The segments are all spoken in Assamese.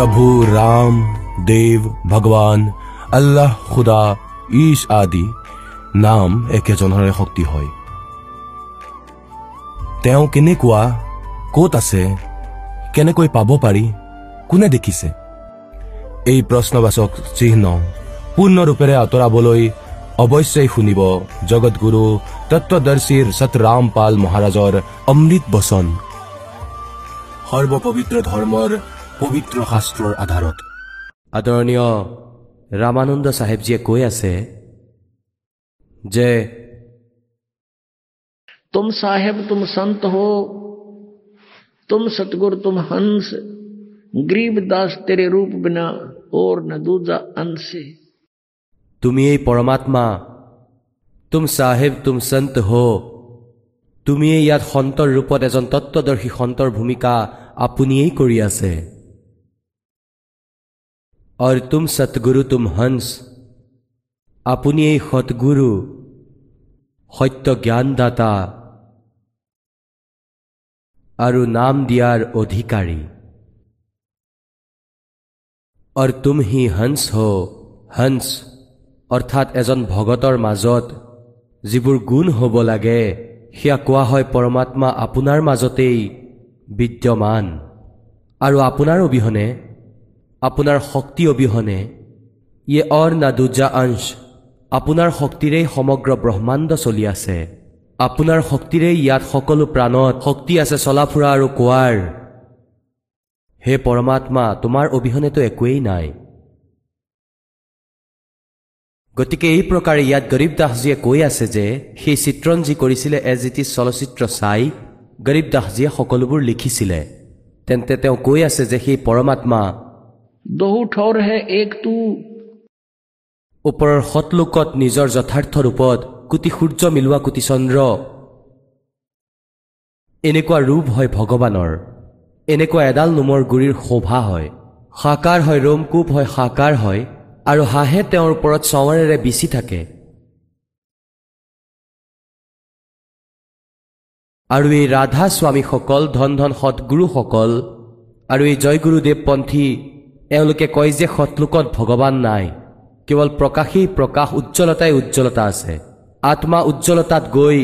प्रभु राम देव ভগৱান আল্লাহ খুদা ঈশ আদি নাম একেজনৰে শক্তি হয় তেওঁ কেনেকুৱা ক'ত আছে কেনেকৈ পাব পাৰি কোনে দেখিছে এই প্ৰশ্নবাচক চিহ্ন পূৰ্ণৰূপেৰে আঁতৰাবলৈ অৱশ্যেই শুনিব জগতগুৰু তত্বদৰ্শীৰ সতৰাম পাল মহাৰাজৰ অমৃত বচন সৰ্বপবিত্ৰ ধৰ্মৰ পবিত্ৰ শাস্ত্ৰৰ আধাৰত আদৰণীয় ৰামানন্দ চাহেবজীয়ে কৈ আছে যে तुम साहेब तुम संत हो तुम सतगुरु तुम हंस गरीब दास तेरे रूप बिना और न दूजा अंश তুমি এই পৰমাত্মা তুম চাহেব তুম সন্ত হো তুমিয়েই ইয়াত সন্তৰ ৰূপত এজন তত্বদৰ্শী সন্তৰ ভূমিকা আপুনিয়েই কৰি আছে আৰু তুম সতগুৰু তুম হংস আপুনিয়েই সৎগুৰু সত্য জ্ঞানদাতা আৰু নাম দিয়াৰ অধিকাৰী আৰু তুম হি হংস হো হংস অৰ্থাৎ এজন ভগতৰ মাজত যিবোৰ গুণ হ'ব লাগে সেয়া কোৱা হয় পৰমাত্মা আপোনাৰ মাজতেই বিদ্যমান আৰু আপোনাৰ অবিহনে আপোনাৰ শক্তি অবিহনে ইয়ে অৰ না দুজা অংশ আপোনাৰ শক্তিৰেই সমগ্ৰ ব্ৰহ্মাণ্ড চলি আছে। আপোনাৰ শক্তিৰেই ইয়াত সকলো প্ৰাণত শক্তি আছে চলা ফুৰা আৰু কোৱাৰ। হে পৰমাত্মা তোমাৰ অবিহনেতো একোৱেই নাই। গতিকে এই প্ৰকাৰে ইয়াত গৰীব দাসজীয়ে কৈ আছে যে সেই চিত্ৰণ যি কৰিছিলে এজ ইট ইজ চলচ্চিত্ৰ চাই গৰীব দাসজীয়ে সকলোবোৰ লিখিছিলে। তেন্তে তেওঁ কৈ আছে যে সেই পৰমাত্মা দহু ঠৰহে এক তু ওপৰৰ সৎলোকত নিজৰ যথাৰ্থ ৰূপত কোটি সূৰ্য মিলোৱা কোটি চন্দ্ৰ। এনেকুৱা ৰূপ হয় ভগৱানৰ। এনেকুৱা এডাল নোমৰ গুৰিৰ শোভা হয়। সাকাৰ হয় ৰোমকূপ হয় সাকাৰ হয় আৰু হাঁহে তেওঁৰ ওপৰত চৱৰেৰে বিচি থাকে। আৰু এই ৰাধা স্বামীসকল ধন ধন সৎগুৰুসকল আৰু এই জয়গুৰুদেৱ পন্থী এওঁলোকে কয় যে সৎলোকত ভগৱান নাই। কেৱল প্ৰকাশেই প্ৰকাশ উজ্জ্বলতাই উজ্জ্বলতা আছে। আত্মা উজ্জ্বলতাত গৈ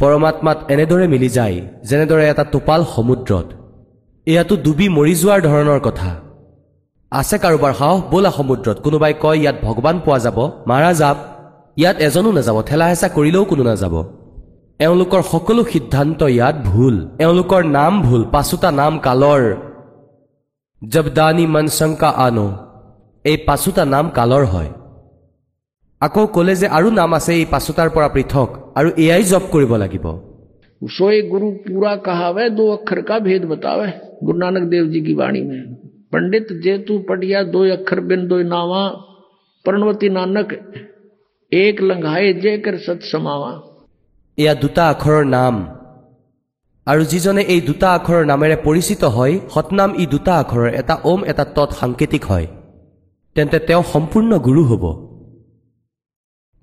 পৰমাত্মাত এনেদৰে মিলি যায় যেনেদৰে এটা টোপাল সমুদ্ৰত। এয়াতো ডুবি মৰি যোৱাৰ ধৰণৰ কথা। আছে কাৰোবাৰ সাহস ব'লা সমুদ্ৰত। কোনোবাই কয় ইয়াত ভগৱান পোৱা যাব মাৰা যাপ ইয়াত এজনো নাযাব ঠেলা হেঁচা কৰিলেও কোনো নাযাব। এওঁলোকৰ সকলো সিদ্ধান্ত ইয়াত ভুল। এওঁলোকৰ নাম ভুল পাছোতা নাম কালৰ। জবদানি মনশংকা আনো এই পাছোতা নাম কালৰ হয় আকৌ ক'লে যে আৰু নাম আছে এই পাছোতাৰ পৰা পৃথক আৰু এয়াই জপ কৰিব লাগিব सोए गुरु पूरा कहावे दो अक्षर का भेद बतावे गुरु नानक देव जी की वाणी में पंडित जे तू पढ़िया दो अक्षर बिन दो नावा प्रणवती नानक एक लंघाए जे कर सत समावा এয়া দুটা আখৰৰ নাম আৰু যিজনে এই দুটা আখৰৰ নামেৰে পৰিচিত হয় সতনাম ই দুটা আখৰৰ এটা ওম এটা তৎ সাংকেতিক হয়। তেন্তে তেওঁ সম্পূৰ্ণ গুৰু হ'ব।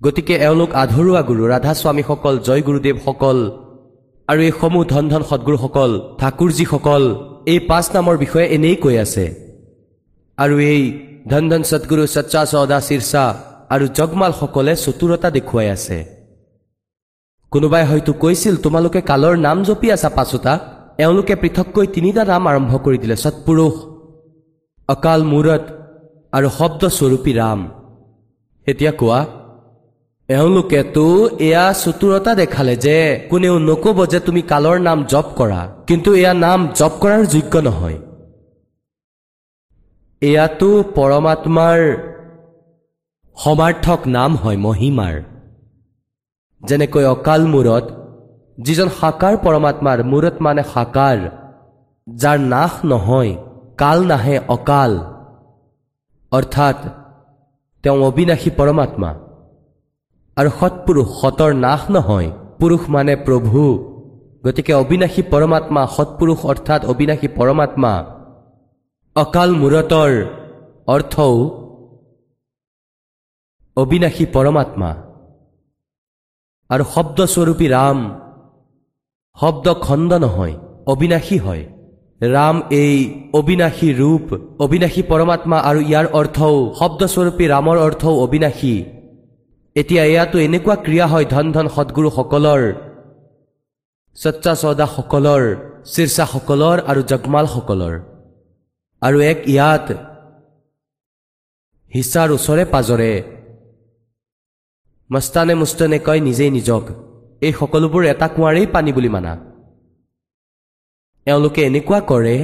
গতিকে এওঁলোক আধৰুৱা গুৰু ৰাধাস্বামীসকল জয় গুৰুদেৱসকল আৰু এই সমূহ ধন ধন সদগুৰুসকল ঠাকুৰজীসকল এই পাঁচ নামৰ বিষয়ে এনেই কৈ আছে। আৰু এই ধন ধন সদগুৰু সচ্চা চৌদা শীৰ্ষা আৰু জগমালসকলে চতুৰতা দেখুৱাই আছে। কোনোবাই হয়তো কৈছিল তোমালোকে কালৰ নাম জপি আছা পাছোতা এওঁলোকে পৃথককৈ তিনিটা নাম আৰম্ভ কৰি দিলে সৎপুৰুষ অকাল মূৰত আৰু শব্দস্বৰূপী ৰাম। এতিয়া কোৱা এওঁলোকেতো এয়া চতুৰতা দেখালে যে কোনেও নকব যে তুমি কালৰ নাম জপ কৰা কিন্তু এয়া নাম জপ কৰাৰ যোগ্য নহয়। এয়াতো পৰমাত্মাৰ সমাৰ্থক নাম হয় মহিমাৰ। যেনেকৈ অকাল মূৰত যিজন সাকাৰ পৰমাত্মাৰ মূৰত মানে সাকাৰ যাৰ নাশ নহয় কাল নাহে অকাল। অৰ্থাৎ তেওঁ অবিনাশী পৰমাত্মা। আৰু সৎপুৰুষ সতৰ নাশ নহয় পুৰুষ মানে প্ৰভু। গতিকে অবিনাশী পৰমাত্মা সৎপুৰুষ অৰ্থাৎ অবিনাশী পৰমাত্মা। অকাল মূৰতৰ অৰ্থও অবিনাশী পৰমাত্মা। আৰু শব্দস্বৰূপী ৰাম শব্দ খণ্ড নহয় অবিনাশী হয়। ৰাম এই অবিনাশী ৰূপ অবিনাশী পৰমাত্মা আৰু ইয়াৰ অৰ্থও শব্দস্বৰূপী ৰামৰ অৰ্থও অবিনাশী। এতিয়া এয়াতো এনেকুৱা ক্ৰিয়া হয় ধন ধন সদগুৰুসকলৰ সচ্চা চৌদাসকলৰ শীৰ্ষাসকলৰ আৰু জগমালসকলৰ আৰু এক ইয়াত হিচাৰ ওচৰে পাজৰে মস্তানে মুস্তানে কয় নিজেই নিজক। এই সকলোবোৰ এটা কুঁৱাৰেই পানী বুলি মানা। এওঁলোকে এনেকুৱা কৰে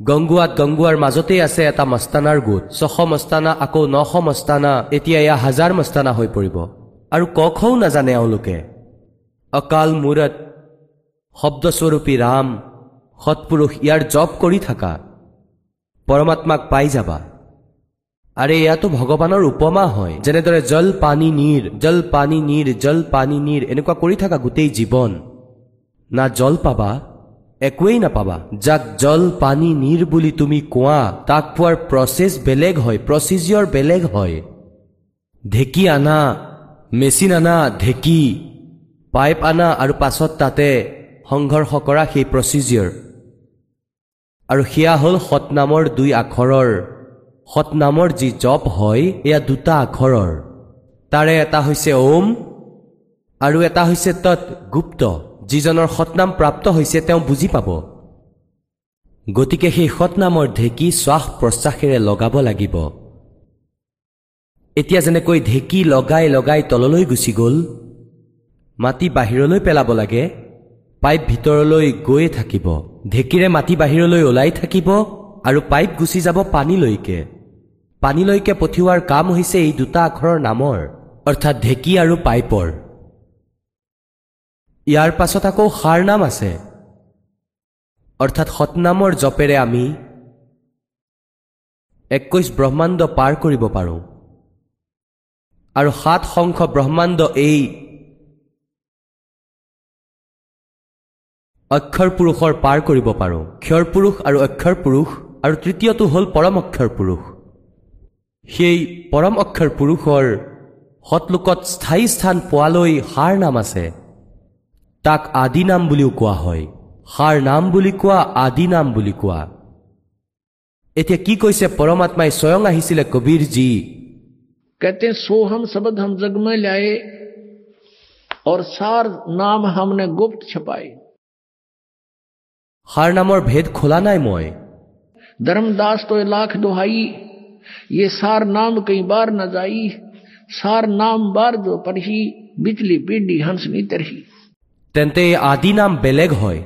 গংগুৱাত গংগুৱাৰ মাজতেই আছে এটা মস্তানাৰ গোট। ছশ মস্তানা আকৌ নশ মস্তানা এতিয়া এয়া হাজাৰ মস্তানা হৈ পৰিব। আৰু ক খও নাজানে এওঁলোকে। অকাল মূৰত শব্দস্বৰূপী ৰাম সৎপুৰুষ ইয়াৰ জপ কৰি থাকা। পৰমাত্মাক পাই যাবা। আৰে এয়াতো ভগৱানৰ উপমা হয়। যেনেদৰে জল পানী নীৰ জল পানী নীৰ জল পানী নীৰ এনেকুৱা কৰি থাকা গোটেই জীৱন। না জল পাবা একোৱেই নাপাবা। যাক জল পানী নীৰ বুলি তুমি কোৱা তাক পোৱাৰ প্ৰচেছ বেলেগ হয় প্ৰচিজিয়ৰ বেলেগ হয়। ঢেঁকী আনা মেচিন আনা ঢেঁকী পাইপ আনা আৰু পাছত তাতে সংঘৰ্ষ কৰা সেই প্ৰচিজিয়ৰ। আৰু সেয়া হ'ল সতনামৰ দুই আখৰৰ। সতনামৰ যি জপ হয় এয়া দুটা আখৰৰ। তাৰে এটা হৈছে ওম আৰু এটা হৈছে তৎ গুপ্ত। যিজনৰ সতনাম প্ৰাপ্ত হৈছে তেওঁ বুজি পাব। গতিকে সেই সতনামৰ ঢেঁকী শ্বাস প্ৰশ্বাসেৰে লগাব লাগিব। এতিয়া যেনেকৈ ঢেঁকী লগাই লগাই তললৈ গুচি গ'ল মাটি বাহিৰলৈ পেলাব লাগে পাইপ ভিতৰলৈ গৈয়ে থাকিব। ঢেঁকীৰে মাটি বাহিৰলৈ ওলাই থাকিব আৰু পাইপ গুচি যাব পানীলৈকে। পানীলৈকে পঠিওৱাৰ কাম হৈছে এই দুটা আখৰৰ নামৰ অৰ্থাৎ ঢেঁকী আৰু পাইপৰ। ইয়াৰ পাছত আকৌ সাৰ নাম আছে অৰ্থাৎ সতনামৰ জপেৰে আমি একৈশ ব্ৰহ্মাণ্ড পাৰ কৰিব পাৰোঁ। আৰু সাত শংখ ব্ৰহ্মাণ্ড এই অক্ষৰ পুৰুষৰ পাৰ কৰিব পাৰোঁ। ক্ষৰ পুৰুষ আৰু অক্ষৰ পুৰুষ আৰু তৃতীয়টো হ'ল পৰম অক্ষৰ পুৰুষ। সেই পৰম অক্ষৰ পুৰুষৰ সতলোকত স্থায়ী স্থান পোৱালৈ সাৰ নাম আছে তাক আদি নাম বুলিও কোৱা হয় সাৰ নাম বুলি কোৱা আদি নাম বুলি কোৱা এতিয়া কি কৈছে পৰমাত্মাই স্বয়ং আহিছিলে কবীৰজী कहते हैं सोहम शब्द हम जग में लाए और सार नाम हमने गुप्त छपाए সাৰ নামৰ ভেদ খোলা নাই মই धर्मदास तो ये लाख दुहाई ये सार नाम कई बार न जाई सार नाम बार जो परही बिजली पीडी हंस नी तरही তেন্তে এই আদি নাম বেলেগ হয়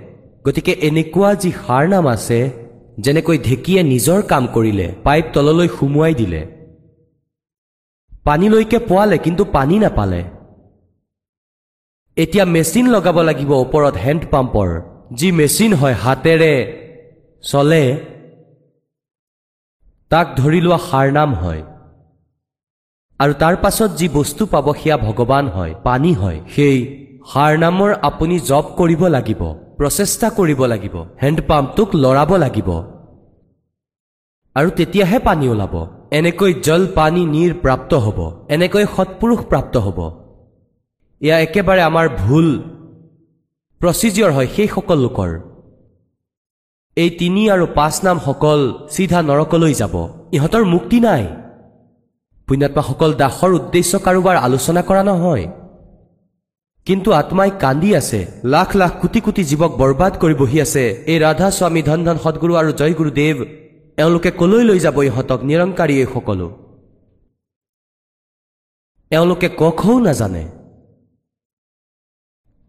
গতিকে এনেকুৱা যি সাৰ নাম আছে যেনেকৈ ঢেঁকীয়ে নিজৰ কাম কৰিলে পাইপ তললৈ সুমুৱাই দিলে পানীলৈকে পোৱালে কিন্তু পানী নাপালে এতিয়া মেচিন লগাব লাগিব ওপৰত হেণ্ড পাম্পৰ যি মেচিন হয় হাতেৰে চলে তাক ধৰি লোৱা সাৰ নাম হয়। আৰু তাৰ পাছত যি বস্তু পাব সেয়া ভগৱান হয় পানী হয় সেই সাৰ নামৰ আপুনি জপ কৰিব লাগিব প্ৰচেষ্টা কৰিব লাগিব হেণ্ডপাম্পটোক লৰাব লাগিব। আৰু তেতিয়াহে পানী ওলাব। এনেকৈ জল পানী নীৰ প্ৰাপ্ত হ'ব। এনেকৈ সৎপুৰুষ প্ৰাপ্ত হ'ব। এয়া একেবাৰে আমাৰ ভুল প্ৰচিজিয়ৰ হয় সেইসকল লোকৰ। এই তিনি আৰু পাঁচ নামসকল চিধা নৰকলৈ যাব। ইহঁতৰ মুক্তি নাই। পুণ্যাত্মাসকল দাসৰ উদ্দেশ্য কাৰোবাৰ আলোচনা কৰা নহয়। কিন্তু আত্মাই কান্দি আছে লাখ লাখ কোটি কোটি জীৱক বৰবাদ কৰি বহি আছে। এই ৰাধা স্বামী ধন ধন সদগুৰু আৰু জয় গুৰুদেৱ এওঁলোকে কলৈ লৈ যাব ইহঁতক নিৰংকাৰী এই সকলো? এওঁলোকে কখও নাজানে।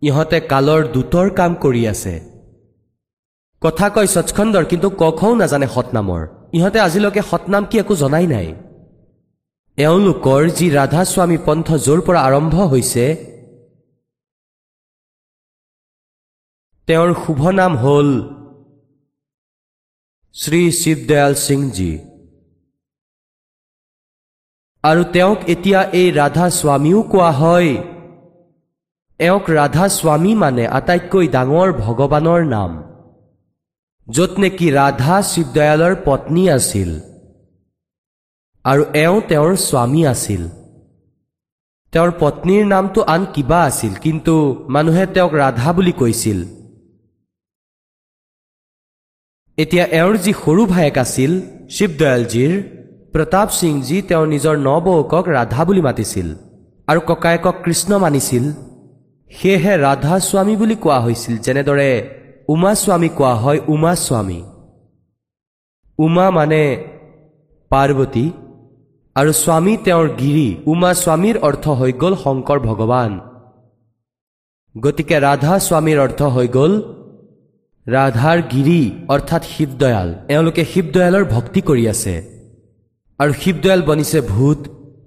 ইহঁতে কালৰ দূতৰ কাম কৰি আছে। কথা কয় সচখণ্ডৰ কিন্তু কখও নাজানে সতনামৰ ইহঁতে আজিলৈকে সতনাম কি একো জনাই নাই। এওঁলোকৰ যি ৰাধা স্বামী পন্থ য'ৰ পৰা আৰম্ভ হৈছে তেওঁৰ শুভ নাম হ'ল শ্ৰী শিৱদয়াল সিংজী আৰু তেওঁক এতিয়া এই ৰাধা স্বামীও কোৱা হয়। এওঁক ৰাধা স্বামী মানে আটাইতকৈ ডাঙৰ ভগৱানৰ নাম। য'ত নেকি ৰাধা শিৱদয়ালৰ পত্নী আছিল আৰু এওঁ তেওঁৰ স্বামী আছিল। তেওঁৰ পত্নীৰ নামটো আন কিবা আছিল কিন্তু মানুহে তেওঁক ৰাধা বুলি কৈছিল। এতিয়া এওঁৰ যি সৰু ভায়েক আছিল শিৱদয়ালজীৰ প্ৰতাপ সিংজী তেওঁৰ নিজৰ নবৌকক ৰাধা বুলি মাতিছিল আৰু ককায়েকক কৃষ্ণ মানিছিল। সেয়েহে ৰাধা স্বামী বুলি কোৱা হৈছিল যেনেদৰে উমা স্বামী কোৱা হয় উমা স্বামী। উমা মানে পাৰ্বতী আৰু স্বামী তেওঁৰ গিৰি। উমা স্বামীৰ অৰ্থ হৈ গ'ল শংকৰ ভগৱান। গতিকে ৰাধা স্বামীৰ অৰ্থ হৈ গ'ল ৰাধাৰ গিৰি অৰ্থাৎ শিৱদয়াল। এওঁলোকে শিৱদয়ালৰ ভক্তি কৰি আছে। আৰু শিৱদয়াল বনিছে ভূত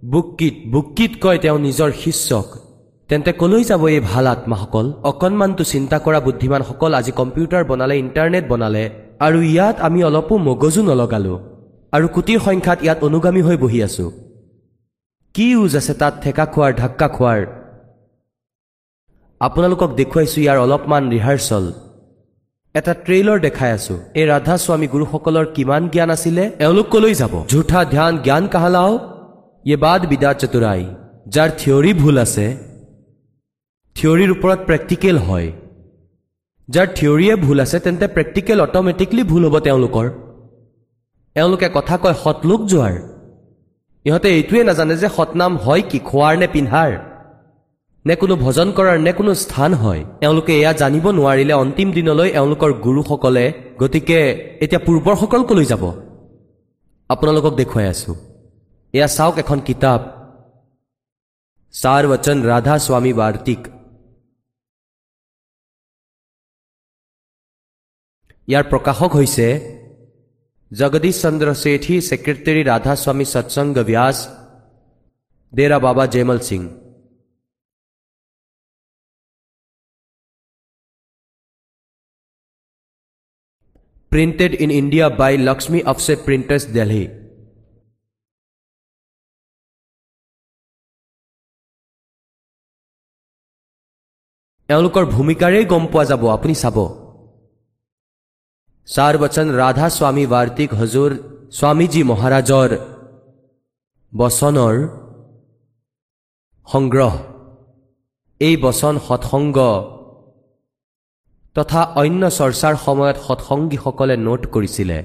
বুক্কিত বুক্কিত কয় তেওঁ নিজৰ শিষ্যক। তেন্তে কলৈ যাব এই ভাল আত্মাসকল? অকণমানটো চিন্তা কৰা বুদ্ধিমানসকল আজি কম্পিউটাৰ বনালে ইণ্টাৰনেট বনালে আৰু ইয়াত আমি অলপো মগজু নলগালো আৰু কোটিৰ সংখ্যাত ইয়াত অনুগামী হৈ বহি আছো। কি ইউজ আছে তাত ঠেকা খোৱাৰ ধাক্কা খোৱাৰ? আপোনালোকক দেখুৱাইছো ইয়াৰ অলপমান ৰিহাৰ্চল। এটা ট্ৰেইলৰ দেখাই আছো। এই ৰাধা স্বামী গুৰুসকলৰ কিমান জ্ঞান আছিলে? এওঁলোক কলৈ যাব? ঝুঠা ধ্যান জ্ঞান কাহালাও? ইয়ে বাদ বিদা চতুৰাই যাৰ থিয়ৰী ভুল আছে থিয়ৰীৰ ওপৰত প্ৰেক্টিকেল হয়। যাৰ থিয়ৰীয়ে ভুল আছে তেন্তে প্ৰেক্টিকেল অট'মেটিকলি ভুল হ'ব তেওঁলোকৰ। এওঁলোকে কথা কয় সতলোক যোৱাৰ ইহঁতে এইটোৱে নাজানে যে সতনাম হয় কি খোৱাৰ নে পিন্ধাৰ নে কোনো ভজন কৰাৰ নে কোনো স্থান হয়। এওঁলোকে এয়া জানিব নোৱাৰিলে অন্তিম দিনলৈ এওঁলোকৰ গুৰুসকলে গতিকে এতিয়া পূৰ্বৰসকল কলৈ যাব? আপোনালোকক দেখুৱাই আছো। এয়া চাওক এখন কিতাপ। চাৰ বচন ৰাধা স্বামী বাৰ্তিক। ইয়াৰ প্ৰকাশক হৈছে জগদীশ চন্দ্ৰ শেঠী ছেক্ৰেটেৰী ৰাধা স্বামী Satsang Beas Dera Baba Jaimal Singh printed in India by Lakshmi Offset Printers, Delhi. এওঁলোকৰ ভূমিকাৰেই গম পোৱা যাব আপুনি চাব চাৰ বচন ৰাধা স্বামী বাৰ্তিক হজুৰ স্বামীজী মহাৰাজৰ বচনৰ সংগ্ৰহ এই বচন সৎসংগ তথা অন্য চৰ্চাৰ সময়ত সৎসংগীসকলে নোট কৰিছিলে।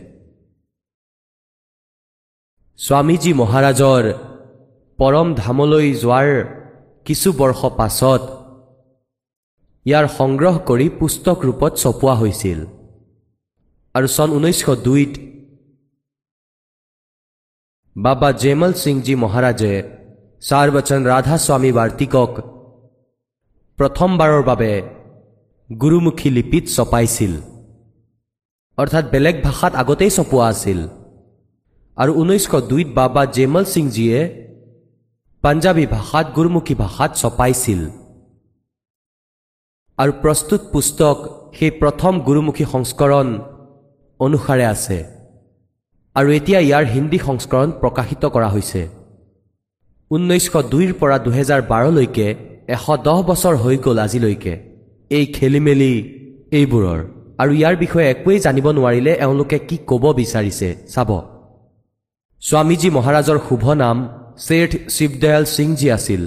স্বামীজী মহাৰাজৰ পৰম ধামলৈ যোৱাৰ কিছু বৰ্ষ পাছত ইয়াৰ সংগ্ৰহ কৰি পুস্তক ৰূপত ছপোৱা হৈছিল। আৰু চন ঊনৈছশ দুইত বাবা জেমল সিংজী মহাৰাজে চাৰ বচন ৰাধা স্বামী বাৰ্তিকক প্ৰথমবাৰৰ বাবে গুৰুমুখী লিপিত ছপাইছিল অৰ্থাৎ বেলেগ ভাষাত আগতেই ছপোৱা আছিল। আৰু ঊনৈছশ দুইত বাবা জেমল সিংজীয়ে পাঞ্জাবী ভাষাত গুৰুমুখী ভাষাত ছপাইছিল আৰু প্ৰস্তুত পুস্তক সেই প্ৰথম গুৰুমুখী সংস্কৰণ অনুসাৰে আছে। আৰু এতিয়া ইয়াৰ হিন্দী সংস্কৰণ প্ৰকাশিত কৰা হৈছে। ঊনৈছশ দুইৰ পৰা দুহেজাৰ বাৰলৈকে এশ দহ বছৰ হৈ গ'ল আজিলৈকে। এই খেলি মেলি এইবোৰৰ। আৰু ইয়াৰ বিষয়ে একোৱেই জানিব নোৱাৰিলে এওঁলোকে কি ক'ব বিচাৰিছে চাব। স্বামীজী মহাৰাজৰ শুভ নাম শেঠ শিৱদয়াল সিংজী আছিল।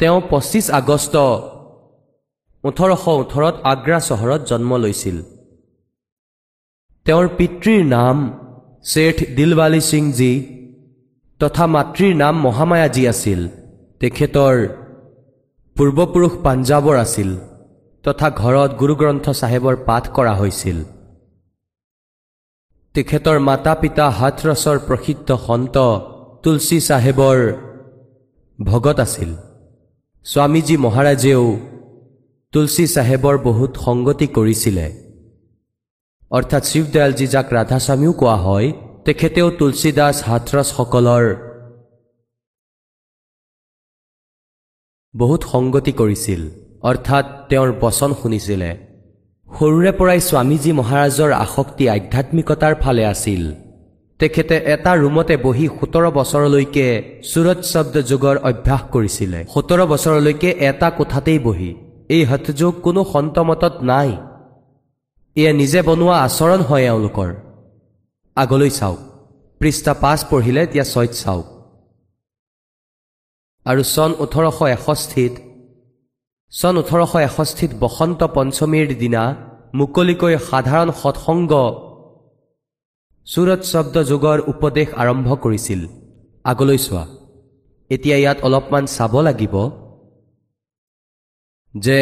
তেওঁ পঁচিছ আগষ্ট ওঠৰশ ওঠৰত আগ্ৰা চহৰত জন্ম লৈছিল। তেওঁৰ পিতৃৰ নাম শেঠ দিলৱালী সিংজী তথা মাতৃৰ নাম মহামায়াজী আছিল। তেখেতৰ পূৰ্বপুৰুষ পাঞ্জাৱৰ আছিল তথা ঘৰত গুৰুগ্ৰন্থ চাহেবৰ পাঠ কৰা হৈছিল। তেখেতৰ মাতা পিতা হাথৰছৰ প্ৰসিদ্ধ সন্ত তুলসী চাহেবৰ ভগত আছিল। স্বামীজী মহাৰাজেও তুলসী চাহেবৰ বহুত সংগতি কৰিছিলে। অৰ্থাৎ শিৱদয়ালজী যাক ৰাধাস্বামীও কোৱা হয় তেখেতেও তুলসীদাস হাথৰছসকলৰ বহুত সংগতি কৰিছিল। অৰ্থাৎ তেওঁৰ বচন শুনিছিলে সৰুৰে পৰাই স্বামীজী মহাৰাজৰ আসক্তি আধ্যাত্মিকতাৰ ফালে আছিল। তেখেতে এটা ৰুমতে বহি সোতৰ বছৰলৈকে সুৰজ শব্দ যোগৰ অভ্যাস কৰিছিলে। সোতৰ বছৰলৈকে এটা কোঠাতেই বহি এই হঠযোগ কোনো সন্তমতত নাই। এয়া নিজে বনোৱা আচৰণ হয় এওঁলোকৰ। আগলৈ চাওক। পৃষ্ঠা পাঁচ পঢ়িলে এতিয়া ছয়ত চাওক। আৰু চন ওঠৰশ এষষ্ঠিত চন ওঠৰশ এষষ্ঠিত বসন্ত পঞ্চমীৰ দিনা মুকলিকৈ সাধাৰণ সৎসংগ চুৰত শব্দ যুগৰ উপদেশ আৰম্ভ কৰিছিল। আগলৈ চোৱা। এতিয়া ইয়াত অলপমান চাব লাগিব। যে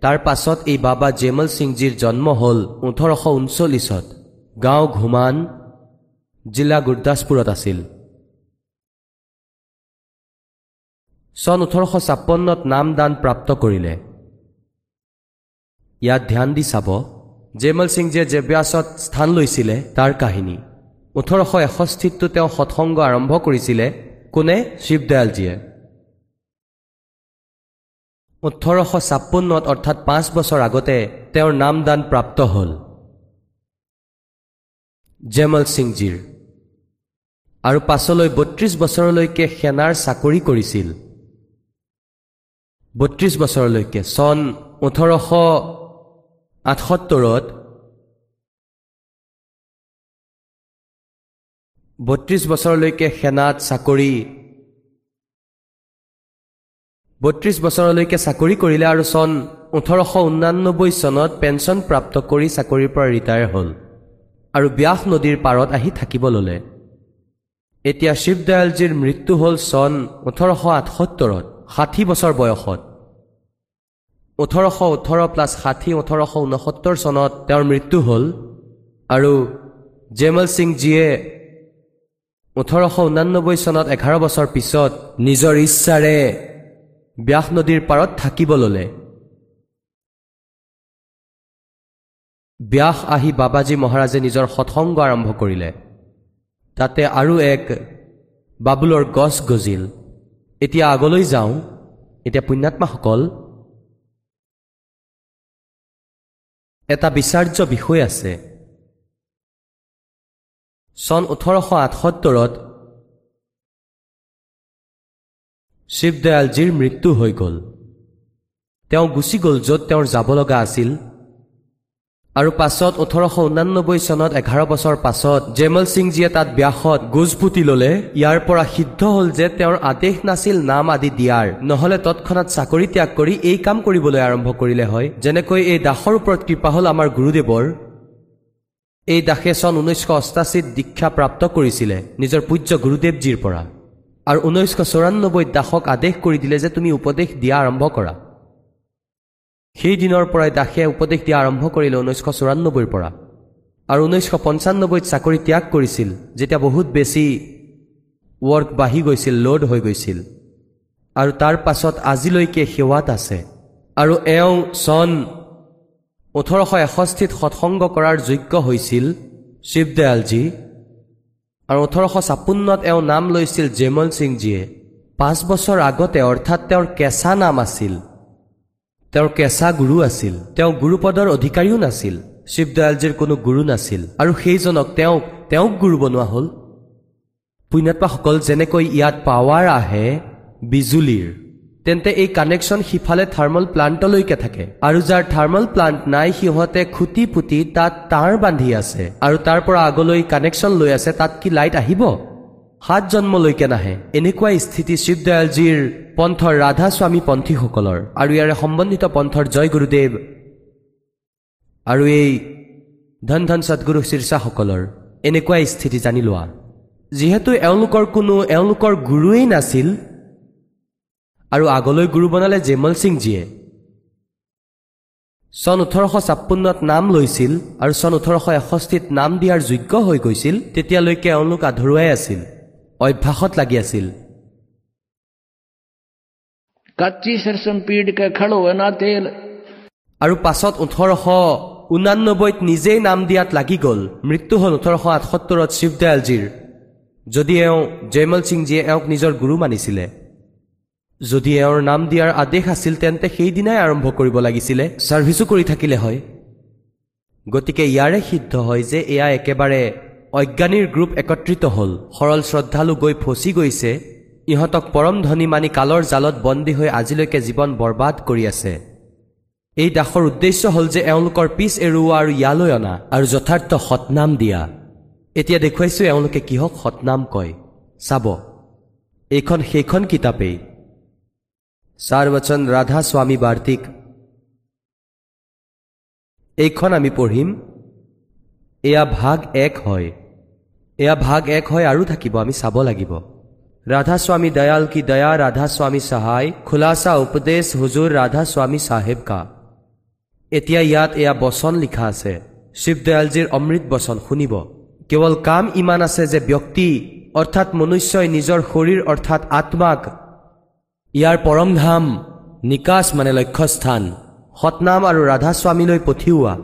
তাৰ পাছত এই বাবা জেমল সিংজীৰ জন্ম হ'ল ওঠৰশ ঊনচল্লিছত গাঁও ঘুমান জিলা গুৰদাসপুৰত আছিল। চন ওঠৰশ ছাপন্নত নামদান প্ৰাপ্ত কৰিলে। ইয়াত ধ্যান দি চাব জেমল সিংজীয়ে যে ব্যাসত স্থান লৈছিলে তাৰ কাহিনী। ওঠৰশ এষষ্ঠিতটো তেওঁ সৎসংগ আৰম্ভ কৰিছিলে কোনে? শিৱদয়ালজীয়ে। ওঠৰশ ছাপন্নত অৰ্থাৎ পাঁচ বছৰ আগতে তেওঁৰ নামদান প্ৰাপ্ত হ'ল। জেমল সিংজীৰ। আৰু পাছলৈ বত্ৰিছ বছৰলৈকে সেনাৰ চাকৰি কৰিছিল। বত্ৰিছ বছৰলৈকে চন ওঠৰশ আঠসত্তৰত বত্ৰিছ বছৰলৈকে সেনাত চাকৰি বত্ৰিছ বছৰলৈকে চাকৰি কৰিলে আৰু চন ওঠৰশ ঊনানব্বৈ চনত পেঞ্চন প্ৰাপ্ত কৰি চাকৰিৰ পৰা ৰিটায়াৰ হ'ল আৰু ব্যাস নদীৰ পাৰত আহি থাকিব ল'লে। এতিয়া শিৱদয়ালজীৰ মৃত্যু হ'ল চন ওঠৰশ আঠসত্তৰত ষাঠি বছৰ বয়সত। ওঠৰশ ওঠৰ প্লাছ ষাঠি ওঠৰশ ঊনসত্তৰ চনত তেওঁৰ মৃত্যু হ'ল আৰু জেমল সিংজীয়ে ওঠৰশ ঊনানব্বৈ চনত এঘাৰ বছৰ পিছত নিজৰ ইচ্ছাৰে ব্যাস নদীৰ পাৰত থাকিব ল'লে। ব্যাস আহি বাবাজী মহাৰাজে নিজৰ সৎসংগ আৰম্ভ কৰিলে। তাতে আৰু এক বাবুলৰ গছ গজিল। এতিয়া আগলৈ যাওঁ। এতিয়া পুণ্যাত্মাসকল এটা বিচাৰ্য বিষয় আছে। চন ওঠৰশ আঠসত্তৰত শিৱদয়ালজীৰ মৃত্যু হৈ গ'ল। তেওঁ গুচি গ'ল য'ত তেওঁৰ যাব লগা আছিল। আৰু পাছত ওঠৰশ ঊনানব্বৈ চনত এঘাৰ বছৰ পাছত জেমল সিংজীয়ে তাত ব্যাসত গোজ পুতি ল'লে। ইয়াৰ পৰা সিদ্ধ হ'ল যে তেওঁৰ আদেশ নাছিল নাম আদি দিয়াৰ। নহলে তৎক্ষণাত চাকৰি ত্যাগ কৰি এই কাম কৰিবলৈ আৰম্ভ কৰিলে হয়। যেনেকৈ এই দাসৰ ওপৰত কৃপা হ'ল আমাৰ গুৰুদেৱৰ। এই দাসে চন ঊনৈছশ অষ্টাশীত দীক্ষা প্ৰাপ্ত কৰিছিলে। নিজৰ পূজ্য গুৰুদেৱজীৰ পৰা। আৰু ঊনৈছশ চৌৰান্নব্বৈত দাসক আদেশ কৰি দিলে যে তুমি উপদেশ দিয়া আৰম্ভ কৰা। সেই দিনৰ পৰাই দাসে উপদেশ দিয়া আৰম্ভ কৰিলে ঊনৈছশ চৌৰান্নব্বৈৰ পৰা। আৰু ঊনৈছশ পঞ্চান্নব্বৈত চাকৰি ত্যাগ কৰিছিল যেতিয়া বহুত বেছি ৱৰ্ক বাঢ়ি গৈছিল লোড হৈ গৈছিল। আৰু তাৰ পাছত আজিলৈকে সেৱাত আছে। আৰু এওঁ চন ওঠৰশ এষষ্ঠিত সৎসংগ কৰাৰ যোগ্য হৈছিল শিৱদয়ালজী। আৰু ওঠৰশ ছাপন্নত এওঁ নাম লৈছিল জেমল সিংজীয়ে পাঁচ বছৰ আগতে অৰ্থাৎ তেওঁৰ কেঁচা নাম আছিল। তেওঁৰ কেঁচা গুৰু আছিল। তেওঁ গুৰুপদৰ অধিকাৰীও নাছিল। শিৱদয়ালজীৰ কোনো গুৰু নাছিল। আৰু সেইজনক তেওঁক তেওঁক গুৰু বনোৱা হ'ল। পুণ্যাত্মাসকল যেনেকৈ ইয়াত পাৱাৰ আহে বিজুলীৰ। তেন্তে এই কানেকশ্যন সিফালে থাৰ্মেল প্লাণ্টলৈকে থাকে। আৰু যাৰ থাৰ্মেল প্লাণ্ট নাই সিহঁতে খুটি পুতি তাত তাঁৰ বান্ধি আছে। আৰু তাৰ পৰা আগলৈ কানেকশ্যন লৈ আছে তাত কি লাইট আহিব? সাত জন্মলৈকে নাহে। এনেকুৱা স্থিতি শিৱদয়ালজীৰ পন্থৰ ৰাধা স্বামী পন্থীসকলৰ। আৰু ইয়াৰে সম্বন্ধিত পন্থৰ জয় গুৰুদেৱ আৰু এই ধন ধন সদগুৰু শীৰ্ষাসকলৰ এনেকুৱা স্থিতি জানি লোৱা। যিহেতু এওঁলোকৰ কোনো এওঁলোকৰ গুৰুৱেই নাছিল আৰু আগলৈ গুৰু বনালে জেমল সিংজীয়ে চন ওঠৰশ ছাপন্নত নাম লৈছিল আৰু চন ওঠৰশ এষষ্ঠিত নাম দিয়াৰ যোগ্য হৈ গৈছিল তেতিয়ালৈকে এওঁলোক আধৰুৱাই আছিল অভ্যাসত লাগি আছিল। আৰু পাছত ওঠৰশ ঊনানব্বৈত নিজেই নাম দিয়াত লাগি গ'ল মৃত্যু হ'ল ওঠৰশ আঠসত্তৰত শিৱদয়ালজীৰ। যদি এওঁ জয়মল সিংজীয়ে এওঁক নিজৰ গুৰু মানিছিলে। যদি এওঁৰ নাম দিয়াৰ আদেশ আছিল তেন্তে সেইদিনাই আৰম্ভ কৰিব লাগিছিলে। ছাৰ্ভিচো কৰি থাকিলে হয়। গতিকে ইয়াৰে সিদ্ধ হয় যে এয়া একেবাৰে অজ্ঞানীৰ গ্ৰুপ একত্ৰিত হ'ল। সৰল শ্ৰদ্ধালু গৈ ফচি গৈছে। ইহঁতক পৰম ধনী মানি কালৰ জালত বন্দী হৈ আজিলৈকে জীৱন বৰবাদ কৰি আছে। এই দাসৰ উদ্দেশ্য হ'ল যে এওঁলোকৰ পিছ এৰুওৱা আৰু ইয়ালৈ অনা আৰু যথাৰ্থ সৎনাম দিয়া। এতিয়া দেখুৱাইছো এওঁলোকে কিহক সৎনাম কয়। চাব। এইখন সেইখন কিতাপেই। চাৰবচন ৰাধা স্বামী বাৰ্তিক। এইখন আমি পঢ়িম এয়া ভাগ এক হয়। এয়া ভাগ এক হয় আৰু থাকিব আমি চাব লাগিব। ৰাধা স্বামী দয়াল কি দয়া ৰাধা স্বামী সহায় খোলাচা উপদেশ হুজুৰ ৰাধা স্বামী চাহেব কা? এতিয়া ইয়াত এয়া বচন লিখা আছে। শিৱদয়ালজীৰ অমৃত বচন শুনিব। কেৱল কাম ইমান আছে যে ব্যক্তি অৰ্থাৎ মনুষ্যই নিজৰ শৰীৰ অৰ্থাৎ আত্মাক ইয়াৰ পৰম ধাম নিকাচ মানে লক্ষ্যস্থান সতনাম আৰু ৰাধা স্বামীলৈ পঠিওৱা।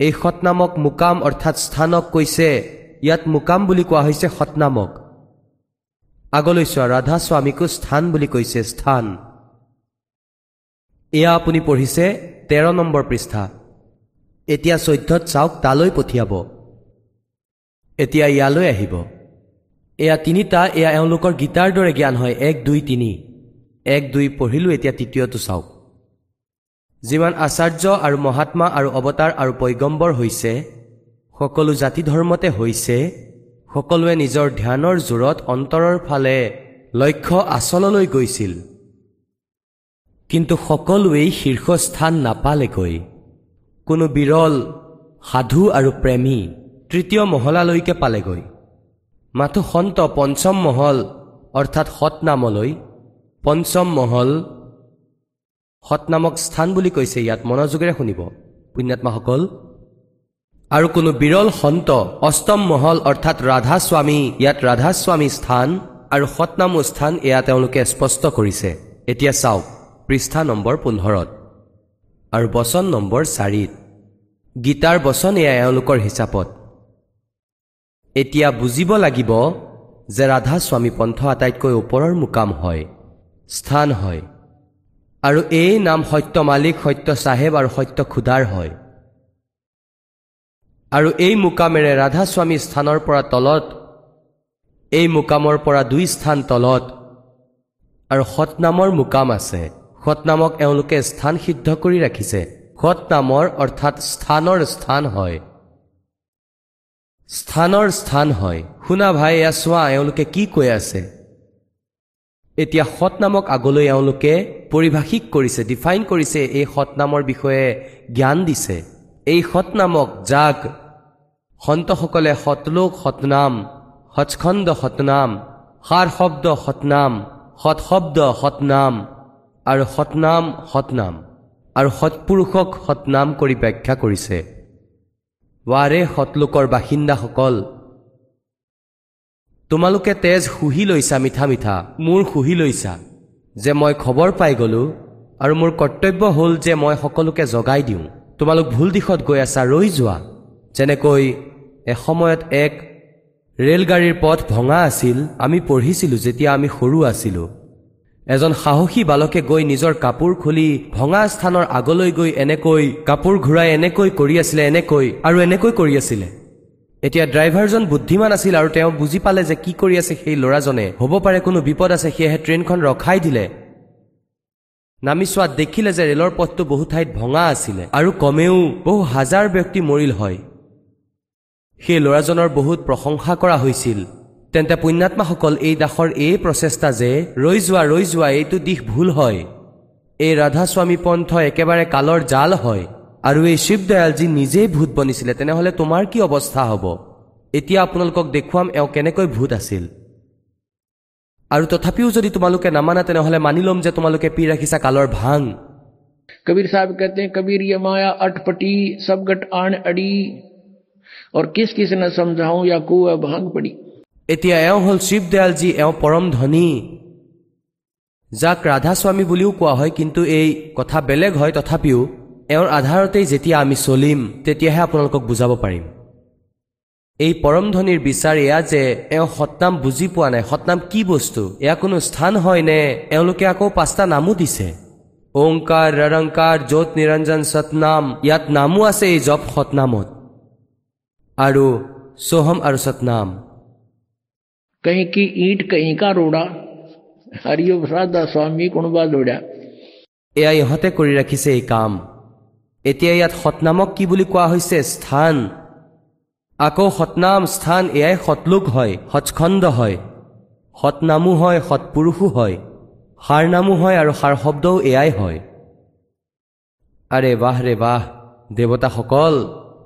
এই সতনামক মুকাম অৰ্থাৎ স্থানক কৈছে ইয়াত মুকাম বুলি কোৱা হৈছে সতনামক আগলৈ চোৱা ৰাধা স্বামীকো স্থান বুলি কৈছে স্থান। এয়া আপুনি পঢ়িছে তেৰ নম্বৰ পৃষ্ঠা। এতিয়া চৈধ্যত চাওক তালৈ পঠিয়াব। এতিয়া ইয়ালৈ আহিব। এয়া তিনিটা এয়া এওঁলোকৰ গীতাৰ দৰে জ্ঞান হয়। এক দুই তিনি। এক দুই পঢ়িলোঁ এতিয়া তৃতীয়টো চাওক। যিমান আচাৰ্য আৰু মহাত্মা আৰু অৱতাৰ আৰু পৈগম্বৰ হৈছে সকলো জাতি ধৰ্মতে হৈছে সকলোৱে নিজৰ ধ্যানৰ জোৰত অন্তৰৰ ফালে লক্ষ্য আচললৈ গৈছিল। কিন্তু সকলোৱেই শীৰ্ষস্থান নাপালেগৈ কোনো বিৰল সাধু আৰু প্ৰেমী তৃতীয় মহলালৈকে পালেগৈ। মাথো সন্ত পঞ্চম মহল অৰ্থাৎ সতনামলৈ পঞ্চম মহল সতনামক স্থান বুলি কৈছে ইয়াত মনোযোগেৰে শুনিব। পুণ্যাত্মাসকল আৰু কোনো বিৰল সন্ত অষ্টম মহল অৰ্থাৎ ৰাধা স্বামী ইয়াত ৰাধা স্বামী স্থান আৰু সতনামো স্থান এয়া তেওঁলোকে স্পষ্ট কৰিছে। এতিয়া চাওক পৃষ্ঠা নম্বৰ পোন্ধৰত আৰু বচন নম্বৰ চাৰিত। গীতাৰ বচন এয়া এওঁলোকৰ হিচাপত। এতিয়া বুজিব লাগিব যে ৰাধা স্বামী পন্থ আটাইতকৈ ওপৰৰ মুকাম হয়। স্থান হয়। আৰু এই নাম সত্য মালিক সত্য চাহেব আৰু সত্য খুদাৰ হয়। আৰু এই মুকামেৰে ৰাধা স্বামী স্থানৰ পৰা তলত এই মুকামৰ পৰা দুই স্থান তলত আৰু সতনামৰ মুকাম আছে। সতনামক এওঁলোকে স্থান সিদ্ধ কৰি ৰাখিছে। সতনামৰ অৰ্থাৎ স্থানৰ স্থান হয়। স্থানৰ স্থান হয়। শুনা ভাই এয়া চোৱা এওঁলোকে কি কৈ আছে? এতিয়া সতনামক আগলৈ এওঁলোকে পৰিভাষিক কৰিছে ডিফাইন কৰিছে এই সতনামৰ বিষয়ে জ্ঞান দিছে। এই সতনামক যাক সন্তসকলে সতলোক সতনাম সচখণ্ড সতনাম সাৰ শব্দ সতনাম সৎশব্দ সতনাম আৰু সতনাম সতনাম আৰু সৎপুৰুষক সতনাম কৰি ব্যাখ্যা কৰিছে। ৱাৰে সতলোকৰ বাসিন্দাসকল তোমালোকে তেজ শুহি লৈছা মিঠা মিঠা। মোৰ শুহি লৈছা যে মই খবৰ পাই গ'লো আৰু মোৰ কৰ্তব্য হ'ল যে মই সকলোকে জগাই দিওঁ। তোমালোক ভুল দিশত গৈ আছা ৰৈ যোৱা। যেনেকৈ এসময়ত এক ৰেলগাড়ীৰ পথ ভঙা আছিল আমি পঢ়িছিলোঁ যেতিয়া আমি সৰু আছিলোঁ। এজন সাহসী বালকে গৈ নিজৰ কাপোৰ খুলি ভঙা স্থানৰ আগলৈ গৈ এনেকৈ কাপোৰ ঘূৰাই এনেকৈ কৰি আছিলে এনেকৈ আৰু এনেকৈ কৰি আছিলে। এতিয়া ড্ৰাইভাৰজন বুদ্ধিমান আছিল আৰু তেওঁ বুজি পালে যে কি কৰি আছে সেই ল'ৰাজনে। হ'ব পাৰে কোনো বিপদ আছে সেয়েহে ট্ৰেইনখন ৰখাই দিলে। নামি চোৱাত দেখিলে যে ৰেলৰ পথটো বহু ঠাইত ভঙা আছিলে আৰু কমেও বহু হাজাৰ ব্যক্তি মৰিল হয়। সেই ল'ৰাজনৰ বহুত প্ৰশংসা কৰা হৈছিল। তেন্তে পুণ্যাত্মাসকল এই দাসৰ এই প্ৰচেষ্টা যে ৰৈ যোৱা ৰৈ যোৱা এইটো দিশ ভুল হয়। এই ৰাধাস্বামী পন্থ একেবাৰে কালৰ জাল হয়। আৰু এই শিৱদয়ালজী নিজেই ভূত বনিছিলে তেনেহ'লে তোমাৰ কি অৱস্থা হ'ব? এতিয়া আপোনালোকক দেখুৱাম এওঁ কেনেকৈ ভূত আছিল। আৰু তথাপিও যদি তোমালোকে নামানা তেনেহ'লে মানি ল'ম যে তোমালোকে পি ৰাখিছা কালৰ ভাং। কবিৰ চাহ কেতে কবিৰ য়ে মায়া আটপটি চবগট আন আড়ি। আৰু কিছ কিছ নে সমজাওঁ য়া কু ভাং পড়ি এতিয়া এওঁ হ'ল শিৱদয়ালজী এওঁ পৰম ধনী। যাক ৰাধাস্বামী বুলিও কোৱা হয় কিন্তু এই কথা বেলেগ হয় তথাপিও এওঁৰ আধাৰতেই যেতিয়া আমি চলিম তেতিয়াহে আপোনালোকক বুজাব পাৰিম এই পৰম ধনীৰ বিচাৰ এয়া যে এওঁ সতনাম বুজি পোৱা নাই সতনাম কি বস্তু এয়া কোনো স্থান হয় নে এওঁলোকে আকৌ পাঁচটা নামো দিছে ওংকাৰ ৰৰংকাৰ য'ত নিৰঞ্জন সতনাম ইয়াত নামো আছে এই জপ সতনামত আৰু সোহম আৰু সতনাম कहीं की ईंट कहीं का रोड़ा हरियो प्रसादा स्वामी कुणबा लोड़ा এয়া ইহঁতে কৰি ৰাখিছে এই কাম এতিয়া ইয়াত সতনামক কি বুলি কোৱা হৈছে? স্থান। আকৌ সতনাম স্থান এয়াই সতলোক হয় সৎখণ্ড হয়। সতনামো হয় সৎপুৰুষো হয়। সাৰ নামো হয় আৰু সাৰ শব্দও এয়াই হয়। আৰে বাহ ৰে বাহ দেৱতাসকল!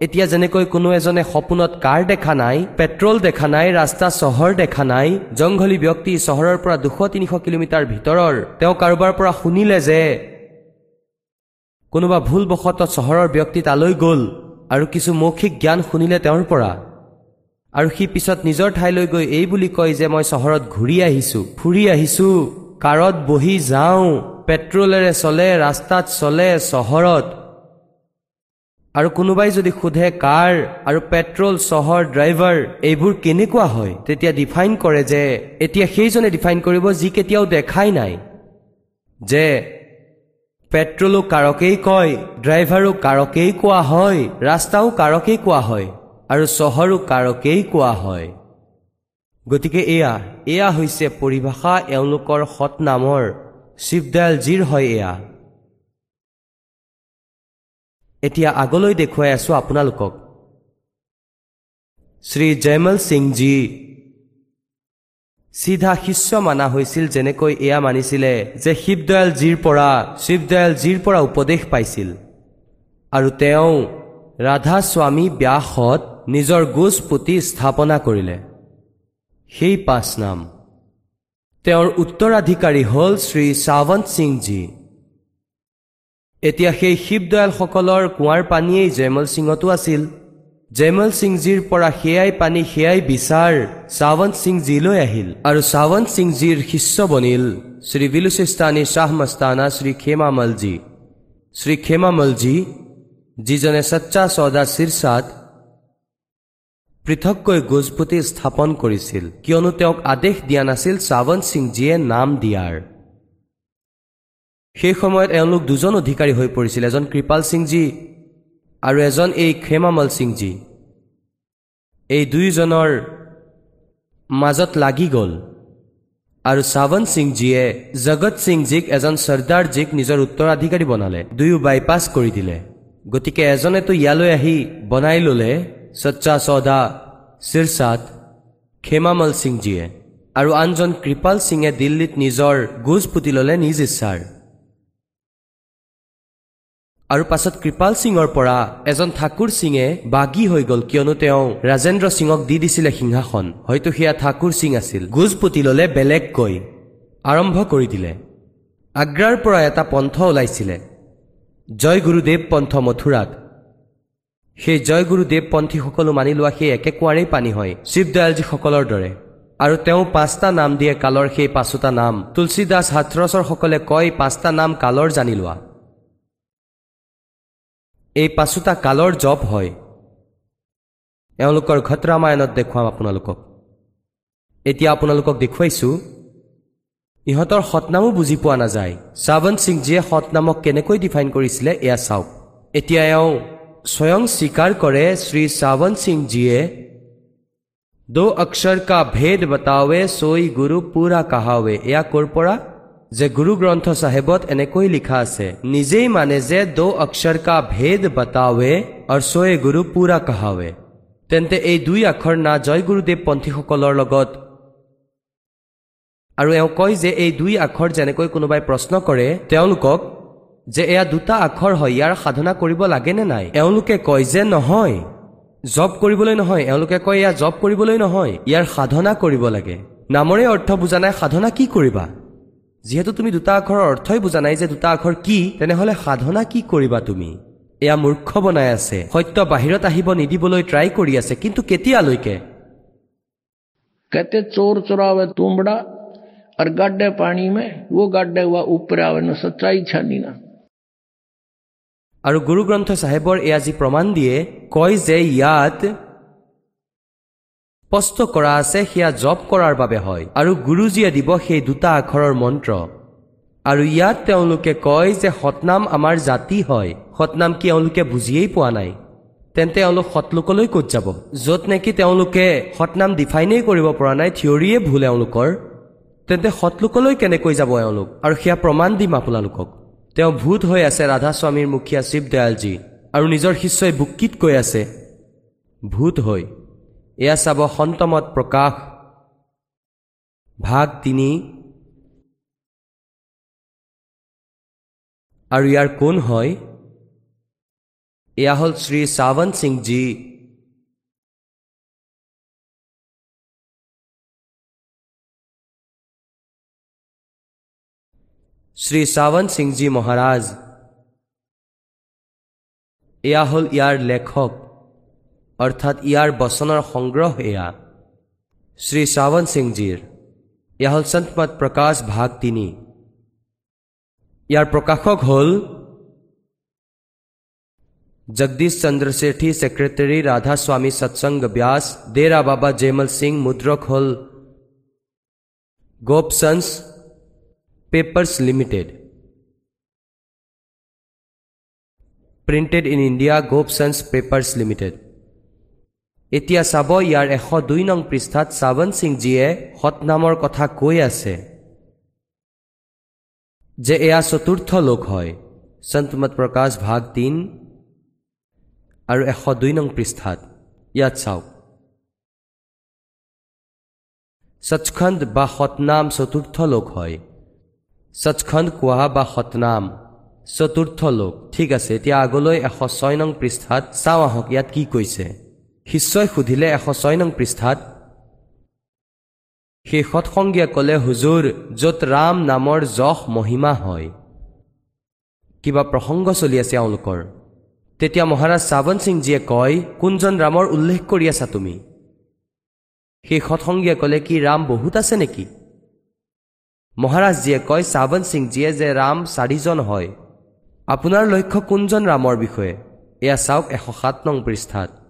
এতিয়া যেনেকৈ কোনো এজনে সপোনত কাৰ দেখা নাই পেট্ৰল দেখা নাই ৰাস্তা চহৰ দেখা নাই জংঘলী ব্যক্তি চহৰৰ পৰা দুশ তিনিশ কিলোমিটাৰ ভিতৰৰ তেওঁ কাৰোবাৰ পৰা শুনিলে যে কোনোবা ভুলবশতঃ চহৰৰ ব্যক্তি তালৈ গ'ল আৰু কিছু মৌখিক জ্ঞান শুনিলে তেওঁৰ পৰা। আৰু সি পিছত নিজৰ ঠাইলৈ গৈ এই বুলি কয় যে মই চহৰত ঘূৰি আহিছো ফুৰি আহিছো কাৰত বহি যাওঁ পেট্ৰলেৰে চলে ৰাস্তাত চলে চহৰত। আৰু কোনোবাই যদি সোধে কাৰ? আৰু পেট্ৰল চহৰ ড্ৰাইভাৰ এইবোৰ কেনেকুৱা হয়? তেতিয়া ডিফাইন কৰে যে এতিয়া সেইজনে ডিফাইন কৰিব যি কেতিয়াও দেখাই নাই। যে পেট্ৰলো কাৰকেই কয় ড্ৰাইভাৰো কাৰকেই কোৱা হয় ৰাস্তাও কাৰকেই কোৱা হয় আৰু চহৰো কাৰকেই কোৱা হয়। গতিকে এয়া এয়া হৈছে পৰিভাষা এওঁলোকৰ সৎ নামৰ শিৱদয়ালজীৰ হয় এয়া। এতিয়া আগলৈ দেখুৱাই আছো আপোনালোকক। শ্ৰী জয়মল সিংজী চিধা শিষ্য মানা হৈছিল যেনেকৈ এয়া মানিছিলে যে শিৱদয়ালজীৰ পৰা শিৱদয়ালজীৰ পৰা উপদেশ পাইছিল। আৰু তেওঁ ৰাধা স্বামী ব্যাসত নিজৰ গোজ পুতি স্থাপনা কৰিলে। সেই পাঁচ নাম। তেওঁৰ উত্তৰাধিকাৰী হ'ল শ্ৰী সাৱন্ত সিংজী এতিয়া সেই শিৱদয়ালসকলৰ কুঁৱাৰ পানীয়েই জয়মল সিঙতো আছিল। জয়মল সিংজীৰ পৰা সেয়াই পানী সেয়াই বিচাৰ সাৱন্ত সিংজীলৈ আহিল। আৰু সাৱন্ত সিংজীৰ শিষ্য বনিল। শ্ৰী বিলুচিস্তানী শ্বাহ মস্তানা শ্ৰী খেমামলজী শ্ৰী খেমামলজী যিজনে সচ্চা চৌদা শীৰ্ষাত পৃথককৈ গোজপুতি স্থাপন কৰিছিল কিয়নো তেওঁক আদেশ দিয়া নাছিল সাৱন্ত সিংজীয়ে নাম দিয়াৰ। সেই সময়ত এওঁলোক দুজন অধিকাৰী হৈ পৰিছিল এজন কৃপাল সিংজী আৰু এজন এই খেমামল সিংজী এই দুয়োজনৰ মাজত লাগি গ'ল। আৰু সাৱন্ত সিংজীয়ে জগত সিংজীক এজন চৰ্দাৰজীক নিজৰ উত্তৰাধিকাৰী বনালে। দুয়ো বাইপাছ কৰি দিলে। গতিকে এজনেতো ইয়ালৈ আহি বনাই ল'লে সচ্চা চৌদা শীৰ্ষাত খেমামল সিংজীয়ে আৰু আনজন কৃপাল সিঙে দিল্লীত নিজৰ গোজ পুতি ল'লে নিজ ইচ্ছাৰ। আৰু পাছত কৃপাল সিঙৰ পৰা এজন ঠাকুৰ সিঙে বাগী হৈ গ'ল কিয়নো তেওঁ ৰাজেন্দ্ৰ সিঙক দি দিছিলে সিংহাসন। হয়তো সেয়া ঠাকুৰ সিং আছিল। গোজ পুতি ল'লে বেলেগকৈ আৰম্ভ কৰি দিলে। আগ্ৰাৰ পৰা এটা পন্থ ওলাইছিলে। জয় গুৰুদেৱ পন্থ মথুৰাত। সেই জয় গুৰুদেৱ পন্থীসকলো মানি লোৱা সেই একে কুঁৱাৰেই পানী হয় শিৱদয়ালজীসকলৰ দৰে। আৰু তেওঁ পাঁচটা নাম দিয়ে কালৰ সেই পাঁচোটা নাম। তুলসীদাস হাথৰছৰসকলে কয় পাঁচটা নাম কালৰ জানি লোৱা। এই পাঁচোটা কালৰ জপ হয়। এওঁলোকৰ ঘট ৰামায়ণত দেখুৱাম আপোনালোকক। এতিয়া আপোনালোকক দেখুৱাইছো ইহঁতৰ সতনামো বুজি পোৱা নাযায়। শ্ৰাৱন্ত সিংজীয়ে সতনামক কেনেকৈ ডিফাইন কৰিছিলে এয়া চাওক। এতিয়া এওঁ স্বয়ং স্বীকাৰ কৰে শ্ৰী শ্ৰাৱন্ত সিংজীয়ে দো অক্ষৰ কা ভেদ বতাৱে চৈ গুৰু পুৰা কাহাৱে। এয়া ক'ৰ পৰা? যে গুৰু গ্ৰন্থ চাহেবত এনেকৈ লিখা আছে নিজেই মানে যে দো অক্ষৰ কা ভেদ বতাৱে আৰু চৈ গুৰু পুৰা কাহাৱে। তেন্তে এই দুই আখৰ না জয় গুৰুদেৱ পন্থীসকলৰ লগত। আৰু এওঁ কয় যে এই দুই আখৰ যেনেকৈ কোনোবাই প্ৰশ্ন কৰে তেওঁলোকক যে এয়া দুটা আখৰ হয় ইয়াৰ সাধনা কৰিব লাগেনে নাই? এওঁলোকে কয় যে নহয়। জপ কৰিবলৈ নহয়। এওঁলোকে কয় এয়া জপ কৰিবলৈ নহয়। ইয়াৰ সাধনা কৰিব লাগে। নামৰে অৰ্থ বুজা নাই সাধনা কি কৰিবা? যিহেতু তুমি দুটা আখৰৰ অৰ্থই বুজা নাই যে দুটা আখৰ কি তেনেহলে সাধনা কি কৰিবা তুমি এয়া মূৰ্খ বনাই আছে সত্য বাহিৰত আহিব নিদিবলৈ ট্ৰাই কৰি আছে কিন্তু কেতিয়ালৈকে कहते चोर चुरावे तुमड़ा और गड्ढे पानी में वो गड्ढे हुआ ऊपर आवे न सच्चाई छानी ना আৰু গুৰু গ্ৰন্থ চাহেবৰ এয়া যি প্ৰমাণ দিয়ে কয় যে ইয়াত স্পষ্ট কৰা আছে সেয়া জপ কৰাৰ বাবে হয়। আৰু গুৰুজীয়ে দিব সেই দুটা আখৰৰ মন্ত্ৰ। আৰু ইয়াত তেওঁলোকে কয় যে সতনাম আমাৰ জাতি হয়। সতনাম কি এওঁলোকে বুজিয়েই পোৱা নাই? তেন্তে এওঁলোক সতলোকলৈ ক'ত যাব? য'ত নেকি তেওঁলোকে সতনাম ডিফাইনেই কৰিব পৰা নাই থিয়ৰিয়ে ভুল এওঁলোকৰ। তেন্তে সতলোকলৈ কেনেকৈ যাব এওঁলোক? আৰু সেয়া প্ৰমাণ দিম আপোনালোকক। তেওঁ ভূত হৈ আছে ৰাধা স্বামীৰ মুখীয়া শিৱদয়ালজী। আৰু নিজৰ শিষ্যই বুকিত কৈ আছে ভূত হৈ। এয়া চাব সন্তমত প্ৰকাশ। ভাগ তিনি। আৰু ইয়াৰ কোন হয়? এয়া হ'ল শ্ৰী চাৱন্ত সিংজী শ্ৰী চাৱন্ত সিংজী মহাৰাজ। এয়া হ'ল ইয়াৰ লেখক। অৰ্থাৎ ইয়াৰ বচনৰ সংগ্ৰহ এয়া শ্ৰী চাৱন্ত সিংজীৰ এয়া হ'ল সন্তমত প্ৰকাশ ভাগ তিনি ইয়াৰ প্ৰকাশক হ'ল জগদীশ চন্দ্ৰ শেঠী ছেক্ৰেটাৰী ৰাধা স্বামী সৎসংগ ব্যাস ডেৰা বাবা জয়মল সিং মুদ্ৰক হ'ল Gopsons papers limited printed in India Gopsons papers limited এতিয়া চাব ইয়াৰ এশ দুই নং পৃষ্ঠাত শ্ৰাৱন্ত সিংজীয়ে সৎনামৰ কথা কৈ আছে। যে এয়া চতুৰ্থ লোক হয় সন্তমত প্ৰকাশ ভাগ তিন আৰু এশ দুই নং পৃষ্ঠাত। ইয়াত চাওক। সচখণ্ড বা সতনাম চতুৰ্থ লোক হয়। সচখণ্ড কোৱা বা সতনাম চতুৰ্থ লোক। ঠিক আছে এতিয়া আগলৈ এশ ছয় নং পৃষ্ঠাত চাওঁ আহক ইয়াত কি কৈছে। শিষ্যই সুধিলে এশ ছয় নং পৃষ্ঠাত? সেই সৎসংগীয়ে ক'লে হুজুৰ য'ত ৰাম নামৰ যশ মহিমা হয়। কিবা প্ৰসংগ চলি আছে এওঁলোকৰ তেতিয়া মহাৰাজ শ্ৰাৱণ সিংজীয়ে কয় কোনজন ৰামৰ উল্লেখ কৰি আছা তুমি? সেই সৎসংগীয়ে ক'লে কি ৰাম বহুত আছে নেকি? মহাৰাজজীয়ে কয় শ্ৰাৱণ সিংজীয়ে যে ৰাম চাৰিজন হয়। আপোনাৰ লক্ষ্য কোনজন ৰামৰ বিষয়ে? এয়া চাওক এশ সাত নং পৃষ্ঠাত।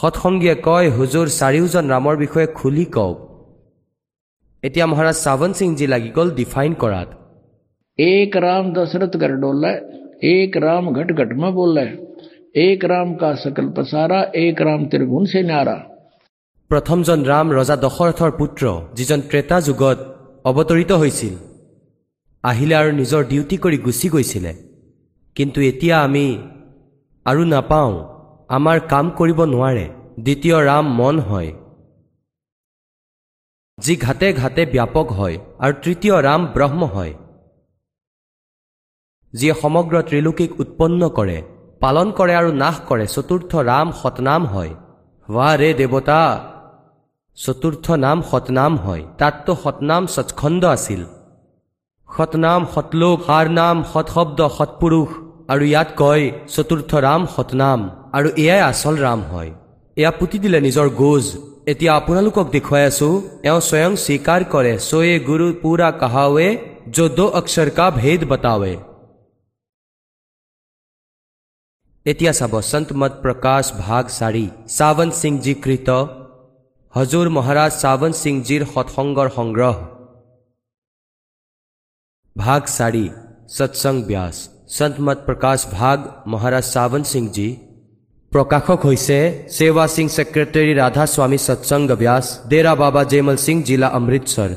সৎসংগীয়ে কয় হুজুৰ চাৰিওজন ৰামৰ বিষয়ে খুলি কওক। এতিয়া মহাৰাজ চাৱন সিংজী লাগি গ'ল ডিফাইন কৰাত। এক ৰাম দশৰথ গাৰডোলে এক ৰাম ঘট ঘটমা বোলে এক ৰাম কা সকল পচাৰা এক ৰাম ত্ৰিভুৱন চে নাৰা। প্ৰথমজন ৰাম ৰজা দশৰথৰ পুত্ৰ যিজন ত্ৰেতা যুগত অৱতৰিত হৈছিল। আহিলে আৰু নিজৰ ডিউটি কৰি গুচি গৈছিলে। কিন্তু এতিয়া আমি আৰু নাপাওঁ। আমাৰ কাম কৰিব নোৱাৰে। দ্বিতীয় ৰাম মন হয়। যি ঘাটে ঘাটে ব্যাপক হয় আৰু তৃতীয় ৰাম ব্ৰহ্ম হয়। যিয়ে সমগ্ৰ ত্ৰিলোকীক উৎপন্ন কৰে পালন কৰে আৰু নাশ কৰে চতুৰ্থ ৰাম সতনাম হয়। ৱা ৰে দেৱতা! চতুৰ্থ নাম সতনাম হয়। তাততো সতনাম সচখণ্ড আছিল। সতনাম সতলোক সাৰ নাম সৎশব্দ সৎপুৰুষ আৰু ইয়াত কয় চতুৰ্থ ৰাম সতনাম আৰু এয়াই আচল ৰাম হয়। এয়া পুতি দিলে নিজৰ গোজ। এতিয়া আপোনালোকক দেখুৱাই আছো এওঁ স্বয়ং স্বীকাৰ কৰে চয়ে গুৰু পুৰা কাহাৱে যো দো অক্ষৰ কা ভেদ বতাৱে। এতিয়া চাব সন্ত মত প্ৰকাশ ভাগ চাৰি চাৱন্ত সিংজী কৃত। হজুৰ মহাৰাজ চাৱন্ত সিংজীৰ সৎসংগৰ সংগ্ৰহ। ভাগ চাৰি সৎসং ব্যাস। সন্ত মত প্ৰকাশ ভাগ মহাৰাজ চাৱন্ত সিংজী প্ৰকাশক হৈছে সেৱা সিং ছেক্ৰেটাৰী ৰাধা স্বামী সৎসংগ ব্যাস ডেৰা বাবা জয়মল সিং জিলা অমৃতসৰ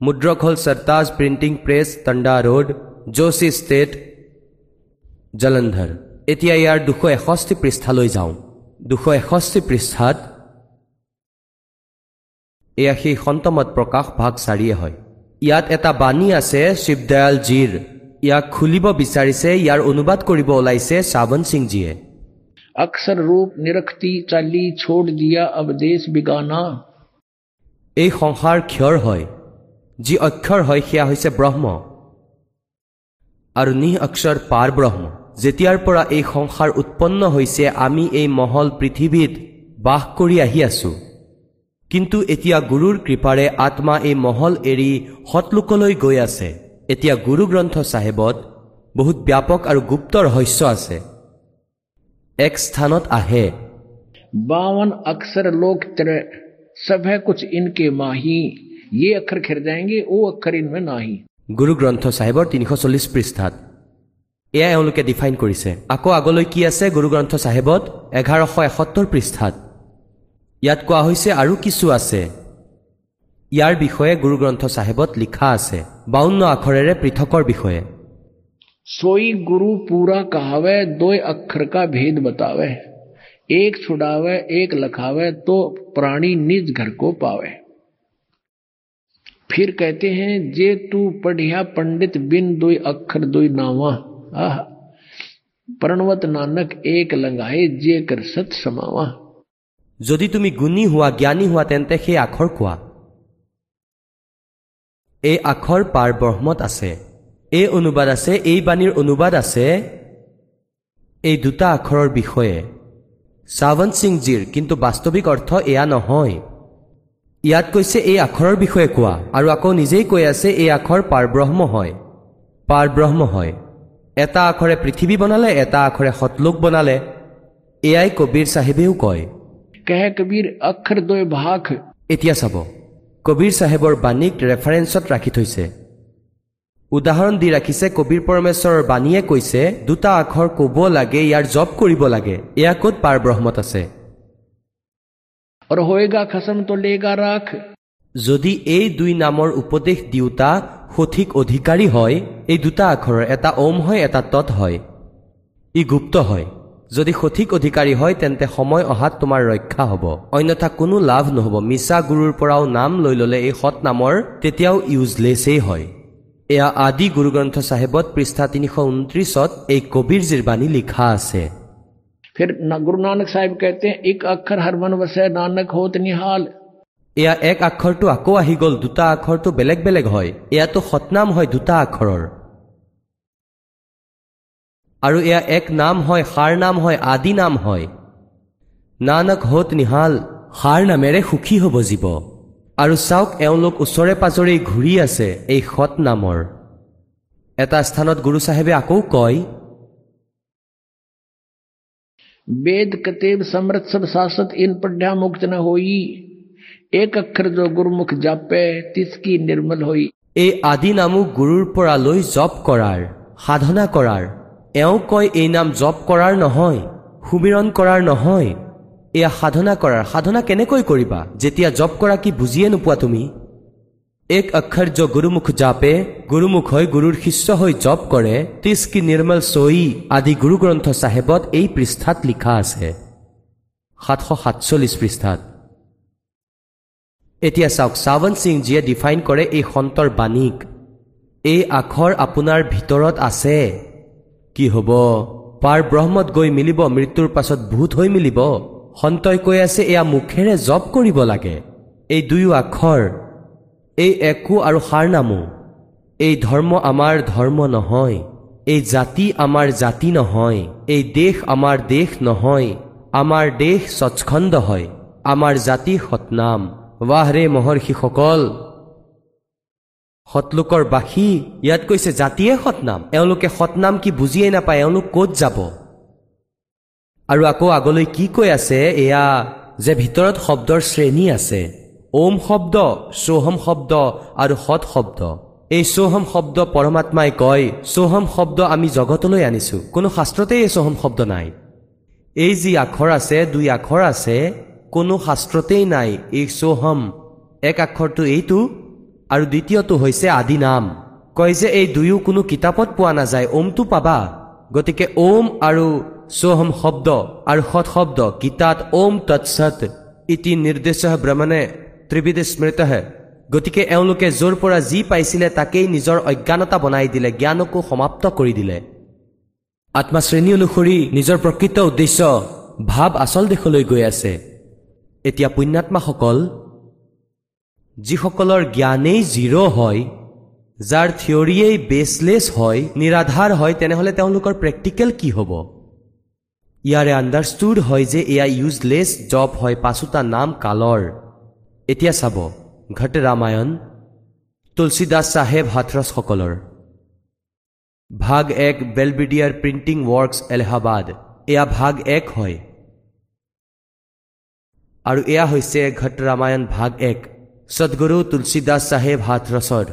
মুদ্ৰক হ'ল Sartaj printing press Tanda road Joshi state Jalandhar এতিয়া ইয়াৰ দুশ এষষ্ঠি পৃষ্ঠালৈ যাওঁ। দুশ এষষ্ঠি পৃষ্ঠাত এয়া সেই সন্তমত প্ৰকাশ ভাগ চাৰিয়ে হয়। ইয়াত এটা বাণী আছে শিৱদয়ালজীৰ ইয়াক খুলিব বিচাৰিছে ইয়াৰ অনুবাদ কৰিব ওলাইছে শ্ৰাৱণ সিংজীয়ে আকচাৰ ৰূপ নিৰক্তি চালি ছোড় দিয়া অৱদেশ বিগানা। এই সংসাৰ ক্ষয়ৰ হয় যি অক্ষৰ হয় সেয়া হৈছে ব্ৰহ্ম। আৰু নিহ অক্ষৰ পাৰ ব্ৰহ্ম। যেতিয়াৰ পৰা এই সংসাৰ উৎপন্ন হৈছে আমি এই মহল পৃথিৱীত বাস কৰি আহি আছোঁ। কিন্তু এতিয়া গুৰুৰ কৃপাৰে আত্মা এই মহল এৰি সৎলোকলৈ গৈ আছে। এতিয়া গুৰু গ্ৰন্থ চাহেবত বহুত ব্যাপক আৰু গুপ্ত ৰহস্য আছে এক স্থানত আহে बावन अक्षर लोक त्रय सब है कुछ इनके माही ये अक्षर खिर जाएंगे वो अक्षर इनमें नाही গুৰু গ্ৰন্থ চাহেবৰ তিনিশ চল্লিছ পৃষ্ঠাত এয়া এওঁলোকে ডিফাইন কৰিছে আকৌ আগলৈ কি আছে গুৰু গ্ৰন্থ চাহেবত এঘাৰশ এসত্তৰ পৃষ্ঠাত ইয়াত কোৱা হৈছে আৰু কিছু আছে ইয়াৰ বিষয়ে গুৰু গ্ৰন্থ চাহেবত লিখা আছে বাৱন্ন আখৰেৰে পৃথকৰ বিষয়ে सोई गुरु पूरा कहावे दो अक्षर का भेद बतावे एक छुड़ावे एक लखावे तो प्राणी निज घर को पावे फिर कहते हैं जे तू पढ़िया पंडित बिन दोई अक्षर दोई नावा आह प्रणवत नानक एक लंगाए जे कर सत समावा যদি তুমি গুণী হোৱা জ্ঞানী হোৱা তেন্তে সেই আখৰ কোৱা এই আখৰ পাৰ ব্ৰহ্মত আছে। এই অনুবাদ আছে এই বাণীৰ অনুবাদ আছে। এই দুটা আখৰৰ বিষয়ে। শ্ৰাৱন্ত সিংজীৰ কিন্তু বাস্তৱিক অৰ্থ এয়া নহয়। ইয়াত কৈছে এই আখৰৰ বিষয়ে কোৱা আৰু আকৌ নিজেই কৈ আছে এই আখৰ পাৰব্ৰহ্ম হয়। পাৰব্ৰহ্ম হয়। এটা আখৰে পৃথিৱী বনালে এটা আখৰে শতলোক বনালে। এয়াই কবিৰ চাহেবেও কয়। কবিৰ এতিয়া চাব। কবীৰ চাহেবৰ বাণীক ৰেফাৰেঞ্চত ৰাখি থৈছে। উদাহৰণ দি ৰাখিছে কবীৰ পৰমেশ্বৰৰ বাণীয়ে কৈছে দুটা আখৰ ক'ব লাগে ইয়াৰ জপ কৰিব লাগে। এয়া ক'ত পাৰ ব্ৰহ্মত আছে যদি এই দুই নামৰ উপদেশ দিওঁতা সঠিক অধিকাৰী হয় এই দুটা আখৰৰ এটা ওম হয় এটা তৎ হয়। ই গুপ্ত হয়। যদি সঠিক অধিকাৰী হয় তেন্তে সময় অহাত তোমাৰ ৰক্ষা হ'ব। অন্যথা কোনো লাভ নহ'ব। মিছা গুৰুৰ পৰাও নাম লৈ ল'লে এই সৎ নামৰ তেতিয়াও ইউজলেছেই হয়। এয়া আদি গুৰুগ্ৰন্থ চাহেবত পৃষ্ঠা তিনিশ ঊনত্ৰিছত এই কবিৰজীৰ বাণী লিখা আছে। গুৰু নানক চাহেব কেতে এক আখৰ হৰমন নানক নিহাল। এয়া এক আখৰটো আকৌ আহি গ'ল দুটা আখৰটো বেলেগ বেলেগ হয়। এয়াটো সৎনাম হয় দুটা আখৰৰ। আৰু এয়া এক নাম হয় সাৰ নাম হয় আদি নাম হয় নানক হত নিহাল সাৰ নামেৰে সুখী হ'ব জীৱ আৰু চাওক এওঁলোক ওচৰে পাজৰে ঘূৰি আছে এই সৎ নামৰ এটা স্থানত গুৰু চাহেবে আকৌ কয় वेद कतेब समृत सब शासत इन पढ़ा मुक्त न होई एक अक्षर जो गुरुमुख जापे तिसकी निर्मल होई এই আদি নামো গুৰুৰ পৰা লৈ জপ কৰাৰ সাধনা কৰাৰ এওঁ কয় এই নাম জপ কৰাৰ নহয় সুমিৰণ কৰাৰ নহয় এয়া সাধনা কৰাৰ। সাধনা কেনেকৈ কৰিবা? যেতিয়া জপ কৰা কি বুজিয়ে নোপোৱা তুমি? এক অক্ষৰ য গুৰুমুখ জাপে গুৰুমুখ হৈ গুৰুৰ শিষ্য হৈ জপ কৰে তিছ কি নিৰ্মল চৈ আদি গুৰু গ্ৰন্থ চাহেবত এই পৃষ্ঠাত লিখা আছে। সাতশ সাতচল্লিছ পৃষ্ঠাত। এতিয়া চাওক শ্ৰাৱণ সিংজীয়ে ডিফাইন কৰে এই সন্তৰ বাণীক। এই আখৰ আপোনাৰ ভিতৰত আছে। কি হ'ব? পাৰ ব্ৰহ্মত গৈ মিলিব মৃত্যুৰ পাছত ভূত হৈ মিলিব? সন্তই কৈ আছে এয়া মুখেৰে জপ কৰিব লাগে। এই দুয়ো আখৰ এই একো আৰু সাৰ নামো। এই ধৰ্ম আমাৰ ধৰ্ম নহয়। এই জাতি আমাৰ জাতি নহয়। এই দেশ আমাৰ দেশ নহয়। আমাৰ দেশ স্বচ্ছন্দ হয়। আমাৰ জাতি সতনাম ৱাহ ৰে মহৰ্ষিসকল! সতলোকৰ বাসী ইয়াত কৈছে জাতিয়ে সতনাম। এওঁলোকে সতনাম কি বুজিয়েই নাপায়? এওঁলোক ক'ত যাব? আৰু আকৌ আগলৈ কি কৈ আছে? এয়া যে ভিতৰত শব্দৰ শ্ৰেণী আছে। ওম শব্দ চৌহম শব্দ আৰু সৎ শব্দ। এই চৌহম শব্দ পৰমাত্মাই কয় চৌহম শব্দ আমি জগতলৈ আনিছো। কোনো শাস্ত্ৰতেই এই চৌহম শব্দ নাই। এই যি আখৰ আছে দুই আখৰ আছে কোনো শাস্ত্ৰতেই নাই এই চৌহম এক আখৰটো এইটো আৰু দ্বিতীয়টো হৈছে আদি নাম। কয় যে এই দুয়ো কোনো কিতাপত পোৱা নাযায় ওমটো পাবা। গতিকে ওম আৰু চৌহম শব্দ আৰু সৎ শব্দ গীতাত ওম তৎসত ইতি নিৰ্দেশ ব্ৰহ্মণে ত্ৰিবিধ স্মৃত গতিকে এওঁলোকে য'ৰ পৰা যি পাইছিলে তাকেই নিজৰ অজ্ঞানতা বনাই দিলে জ্ঞানকো সমাপ্ত কৰি দিলে। আত্মাশ্ৰেণী অনুসৰি নিজৰ প্ৰকৃত উদ্দেশ্য ভাৱ আচল দেশলৈ গৈ আছে। এতিয়া পুণ্যাত্মাসকল যিসকলৰ জ্ঞানেই জিৰ' হয় যাৰ থিয়ৰিয়েই বেছলেছ হয় নিৰাধাৰ হয় তেনেহ'লে তেওঁলোকৰ প্ৰেক্টিকেল কি হ'ব? ইয়াৰে আণ্ডাৰষ্টুড হয় যে এয়া ইউজলেছ জব হয় পাছোতা নাম কালৰ। এতিয়া চাব ঘট ৰামায়ণ তুলসীদাস চাহেব হাথৰছসকলৰ। ভাগ এক বেলবিডিয়াৰ প্ৰিণ্টিং ৱৰ্কছ এলাহাবাদ। এয়া ভাগ এক হয়। আৰু এয়া হৈছে ঘট ৰামায়ণ ভাগ এক। সদগুৰু তুলসীদাস চাহেব হাথৰছৰ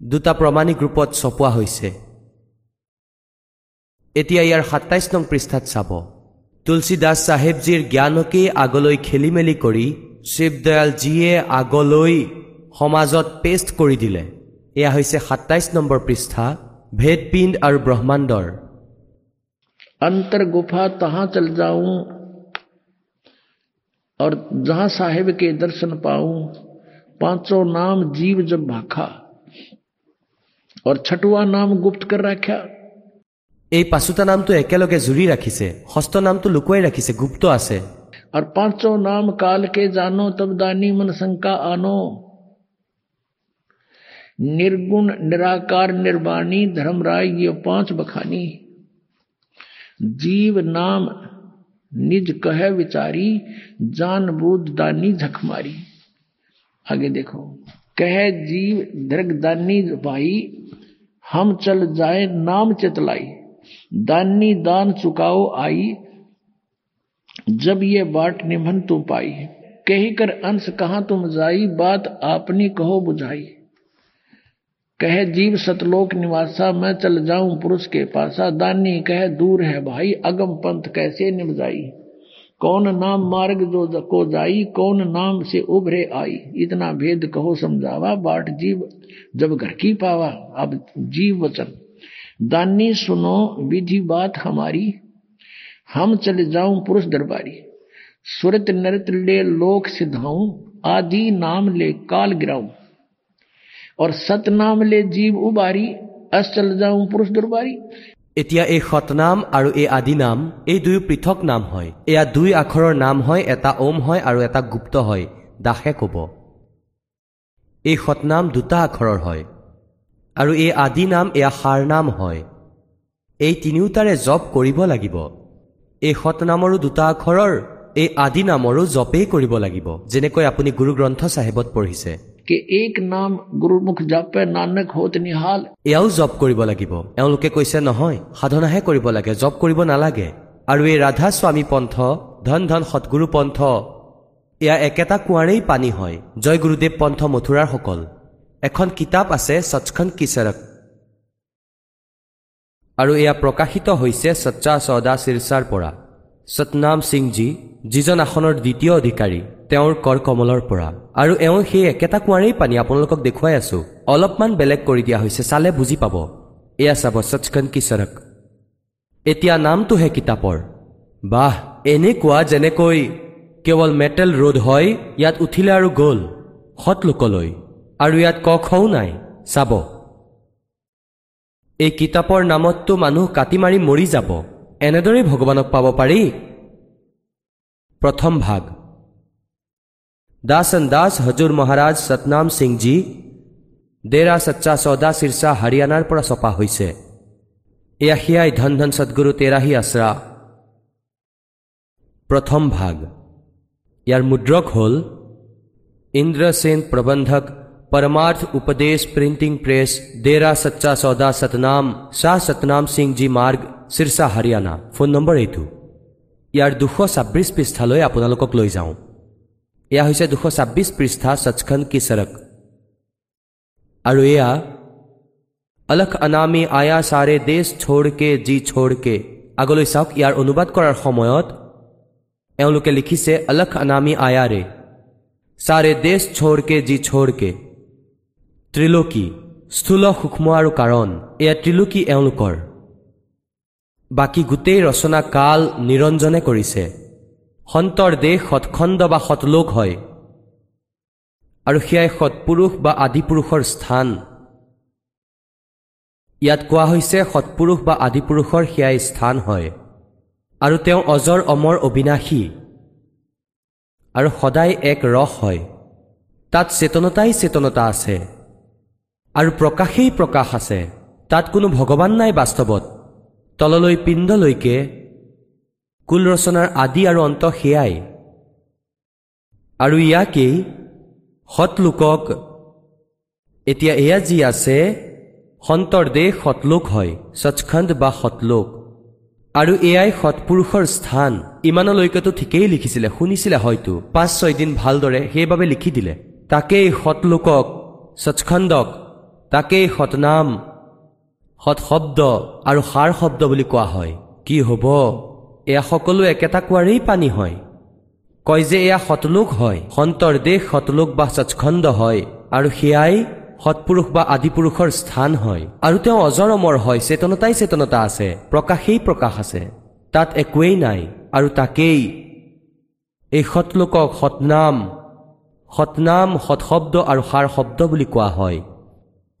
দুটা প্ৰমাণিক ৰূপত চপোৱা হৈছে। এতিয়া ইয়াৰ সাতাইছ নং পৃষ্ঠাত চাব। তুলসীদাস চাহেবজীৰ জ্ঞানকেই আগলৈ খেলি মেলি কৰি শিৱদয়ালজীয়ে আগলৈ সমাজত পেষ্ট কৰি দিলে। এয়া হৈছে সাতাইছ নম্বৰ পৃষ্ঠা ভেদপিণ্ড আৰু ব্ৰহ্মাণ্ডৰ। অন্তৰ তাহা চল যাওঁ। और जहां साहिब के दर्शन पाऊं पांचों नाम जीव जब भाखा और छठवा नाम गुप्त कर रखा এই পাঁচোটা নামটো একেলগে জুৰি ৰাখিছে ষষ্ঠ নামটো লুকুৱাই ৰাখিছে গুপ্ত আছে और पांचों नाम काल के जानो तब दानी मन शंका आनो निर्गुण निराकार निर्वाणी धर्मराय ये पांच बखानी जीव नाम निज कह विचारी, जान बुद्ध दानी झक मारी। आगे देखो, कह जीव दृगदानी भाई हम चल जाए नाम चितलाई। दानी दान चुकाओ आई, जब ये बाट निभन तू पाई। कही कर अंश कहा तुम जाई, बात आपनी कहो बुझाई। कहे जीव सतलोक निवासा, मैं चल जाऊँ पुरुष के पासा। दानी कहे, दूर है भाई, अगम पंथ कैसे निभ जाई? कौन नाम मार्ग जो को जाई, कौन नाम से उभरे आई? इतना भेद कहो समझावा, बाट जीव जब घर की पावा। अब जीव वचन, दानी सुनो, विधि बात हमारी। हम चले जाऊँ पुरुष दरबारी। सुरत नृत ले लोक सिधाऊं, आदि नाम ले काल गिराऊं। আৰু সতনাম লে জীৱ উবাৰী অচল যাওঁ পুৰুষ দুৰবাৰী এতিয়া এই সতনাম আৰু এই আদি নাম এই দুয়ো পৃথক নাম হয়। এয়া দুই আখৰৰ নাম হয় এটা ওম হয় আৰু এটা গুপ্ত হয় দাসে ক'ব। এই সতনাম দুটা আখৰৰ হয়। আৰু এই আদি নাম এয়া সাৰ নাম হয়। এই তিনিওটাৰে জপ কৰিব লাগিব। এই সতনামৰো দুটা আখৰৰ এই আদি নামৰো জপেই কৰিব লাগিব। যেনেকৈ আপুনি গুৰু গ্ৰন্থ চাহেবত পঢ়িছে। কে এক নাম গুৰুমুখ জাপে নানক হোত নিহাল এয়াও জপ কৰিব লাগিব। এওঁলোকে কৈছে নহয় সাধনাহে কৰিব লাগে জপ কৰিব নালাগে। আৰু এই ৰাধা স্বামী পন্থ ধন ধন সৎগুৰু পন্থ এয়া একেটা কুঁৱাৰেই পানী হয় জয় গুৰুদেৱ পন্থ মথুৰাৰসকল। এখন কিতাপ আছে সচখন কিচাৰক আৰু এয়া প্ৰকাশিত হৈছে সচ্চা চদা শীৰ্ষাৰ পৰা। সতনাম সিংজী যিজন আসনৰ দ্বিতীয় অধিকাৰী তেওঁৰ কৰ কমলৰ পৰা। আৰু এওঁ সেই একেটা কুঁৱাৰেই পানী আপোনালোকক দেখুৱাই আছো। অলপমান বেলেগ কৰি দিয়া হৈছে চালে বুজি পাব। এয়া চাব সচখন কিচৰক এতিয়া নামটোহে কিতাপৰ। বাহ এনেকুৱা যেনেকৈ কেৱল মেটেল ৰোড হয় ইয়াত উঠিলে আৰু গ'ল সৎ লোকলৈ। আৰু ইয়াত ক খও নাই চাব। এই কিতাপৰ নামততো মানুহ কাটি মাৰি মৰি যাব। এনেদৰেই ভগৱানক পাব পাৰি প্ৰথম ভাগ दासन दास हजूर মহাৰাজ সতনাম সিংজী ডেৰা সচ্চা সৌদা শীৰ্ষা হাৰিয়ানাৰ পৰা ছপা হৈছে এয়া সেয়াই ধন ধন সদগুৰু তেৰাহি আশ্ৰা প্ৰথম ভাগ ইয়াৰ মুদ্ৰক হ'ল ইন্দ্ৰসেন প্ৰবন্ধক परमार्थ उपदेश प्रिंटिंग प्रेस डेरा सच्चा सौदा सतनाम शाह सतनाम सिंह जी मार्ग চিৰচা হাৰিয়ানা ফোন নম্বৰ এইটো। ইয়াৰ দুশ ছাব্বিছ পৃষ্ঠালৈ আপোনালোকক লৈ যাওঁ। এয়া হৈছে দুশ ছাব্বিছ পৃষ্ঠা সচখন কি চৰক আৰু এয়া অলখ অনামী আয়া চাৰে দেশ ছোড়কে জি ছোড়কে। আগলৈ চাওক ইয়াৰ অনুবাদ কৰাৰ সময়ত এওঁলোকে লিখিছে অলখ অনামী আয়াৰে চাৰে দেশ ছোড়কে জি ছোড়কে। ত্ৰিলোকী স্থূল সূক্ষ্ম আৰু কাৰণ। এয়া ত্ৰিলোকী এওঁলোকৰ। বাকী গোটেই ৰচনা কাল নিৰঞ্জনে কৰিছে। সন্তৰ দেশ সৎখণ্ড বা সৎলোক হয়। আৰু সেয়াই সৎপুৰুষ বা আদিপুৰুষৰ স্থান। ইয়াত কোৱা হৈছে সৎপুৰুষ বা আদিপুৰুষৰ সেয়াই স্থান হয়। আৰু তেওঁ অজৰ অমৰ অবিনাশী। আৰু সদায় এক ৰস হয়। তাত চেতনতাই চেতনতা আছে। আৰু প্ৰকাশেই প্ৰকাশ আছে। তাত কোনো ভগৱান নাই বাস্তৱত। তললৈ পিণ্ডলৈকে কুল ৰচনাৰ আদি আৰু অন্ত সেয়াই। আৰু ইয়াকেই সৎলোকক এতিয়া এয়া যি আছে সন্তৰ দেশ সৎলোক হয় সচখণ্ড বা সৎলোক আৰু এয়াই সৎপুৰুষৰ স্থান ইমানলৈকেতো ঠিকেই লিখিছিলে শুনিছিলে হয়তো পাঁচ ছয়দিন ভালদৰে সেইবাবে লিখি দিলে। তাকেই সৎলোকক সচখণ্ডক তাকেই সৎশব্দ আৰু সাৰ শব্দ বুলি কোৱা হয়। কি হ'ব? এয়া সকলো একেটা কোৱাৰেই পানী হয়। কয় যে এয়া সতলোক হয়। সন্তৰ দেশ সতলোক বা সচখণ্ড হয় আৰু সেয়াই সৎপুৰুষ বা আদিপুৰুষৰ স্থান হয়। আৰু তেওঁ অজৰ অমৰ হয় চেতনতাই চেতনতা আছে প্ৰকাশেই প্ৰকাশ আছে। তাত একোৱেই নাই আৰু তাকেই এই সৎলোকক সতনাম সৎনাম সৎশব্দ আৰু সাৰ শব্দ বুলি কোৱা হয়।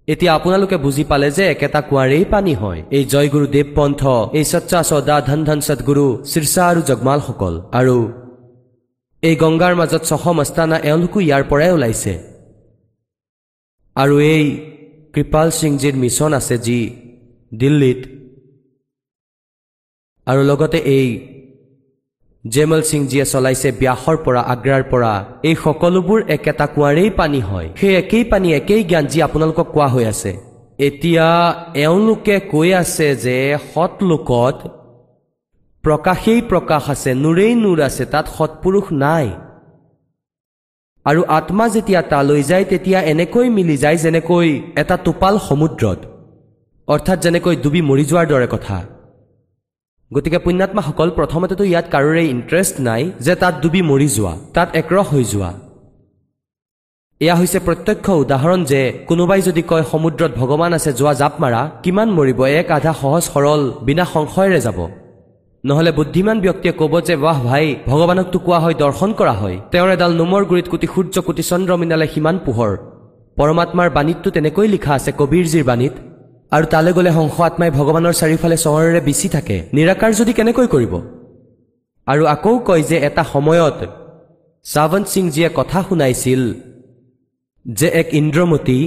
এতিয়া আপোনালোকে বুজি পালে যে একেটা কুঁৱাৰেই পানী হয়। এই জয়গুৰু দেৱ পন্থ এই সচ্চা চদা ধন ধন সদগুৰু শীৰ্ষা আৰু জগমালসকল। আৰু এই গংগাৰ মাজত ছশ মস্তানা এওঁলোকো ইয়াৰ পৰাই ওলাইছে। আৰু এই কৃপাল সিংজীৰ মিছন আছে যি দিল্লীত। আৰু লগতে এই জেমল সিংজীয়ে চলাইছে ব্যাসৰ পৰা আগ্ৰাৰ পৰা এই সকলোবোৰ একেটা কুঁৱাৰেই পানী হয়। সেই একেই পানী একেই জ্ঞান যি আপোনালোকক কোৱা হৈ আছে। এতিয়া এওঁলোকে কৈ আছে যে সৎ লোকত প্ৰকাশেই প্ৰকাশ আছে নূৰেই নূৰ আছে তাত সৎপুৰুষ নাই। আৰু আত্মা যেতিয়া তালৈ যায় তেতিয়া এনেকৈ মিলি যায় যেনেকৈ এটা টোপাল সমুদ্ৰত অৰ্থাৎ যেনেকৈ ডুবি মৰি যোৱাৰ দৰে কথা। গতিকে পুণ্যাত্মাসকল প্ৰথমতেতো ইয়াত কাৰোৰে ইণ্টাৰেষ্ট নাই যে তাত ডুবি মৰি যোৱা তাত একৰহ হৈ যোৱা। এয়া হৈছে প্ৰত্যক্ষ উদাহৰণ যে কোনোবাই যদি কয় সমুদ্ৰত ভগৱান আছে যোৱা জাপ মাৰা কিমান মৰিব এক আধা সহজ সৰল বিনা সংশয়েৰে যাব। নহলে বুদ্ধিমান ব্যক্তিয়ে ক'ব যে বাহ ভাই ভগৱানকতো কোৱা হয় দৰ্শন কৰা হয়। তেওঁৰ এডাল নোমৰ গুৰিত কোটি সূৰ্য কোটি চন্দ্ৰ মিনালে সিমান পোহৰ। পৰমাত্মাৰ বাণীততো তেনেকৈ লিখা আছে কবীৰজীৰ বাণীত আৰু তালৈ গ'লে হংস আত্মাই ভগৱানৰ চাৰিওফালে চহৰেৰে বিচি থাকে। নিৰাকাৰ যদি কেনেকৈ কৰিব? আৰু আকৌ কয় যে এটা সময়ত চাৱন্ত সিংজীয়ে কথা শুনাইছিল যে এক ইন্দ্ৰমতী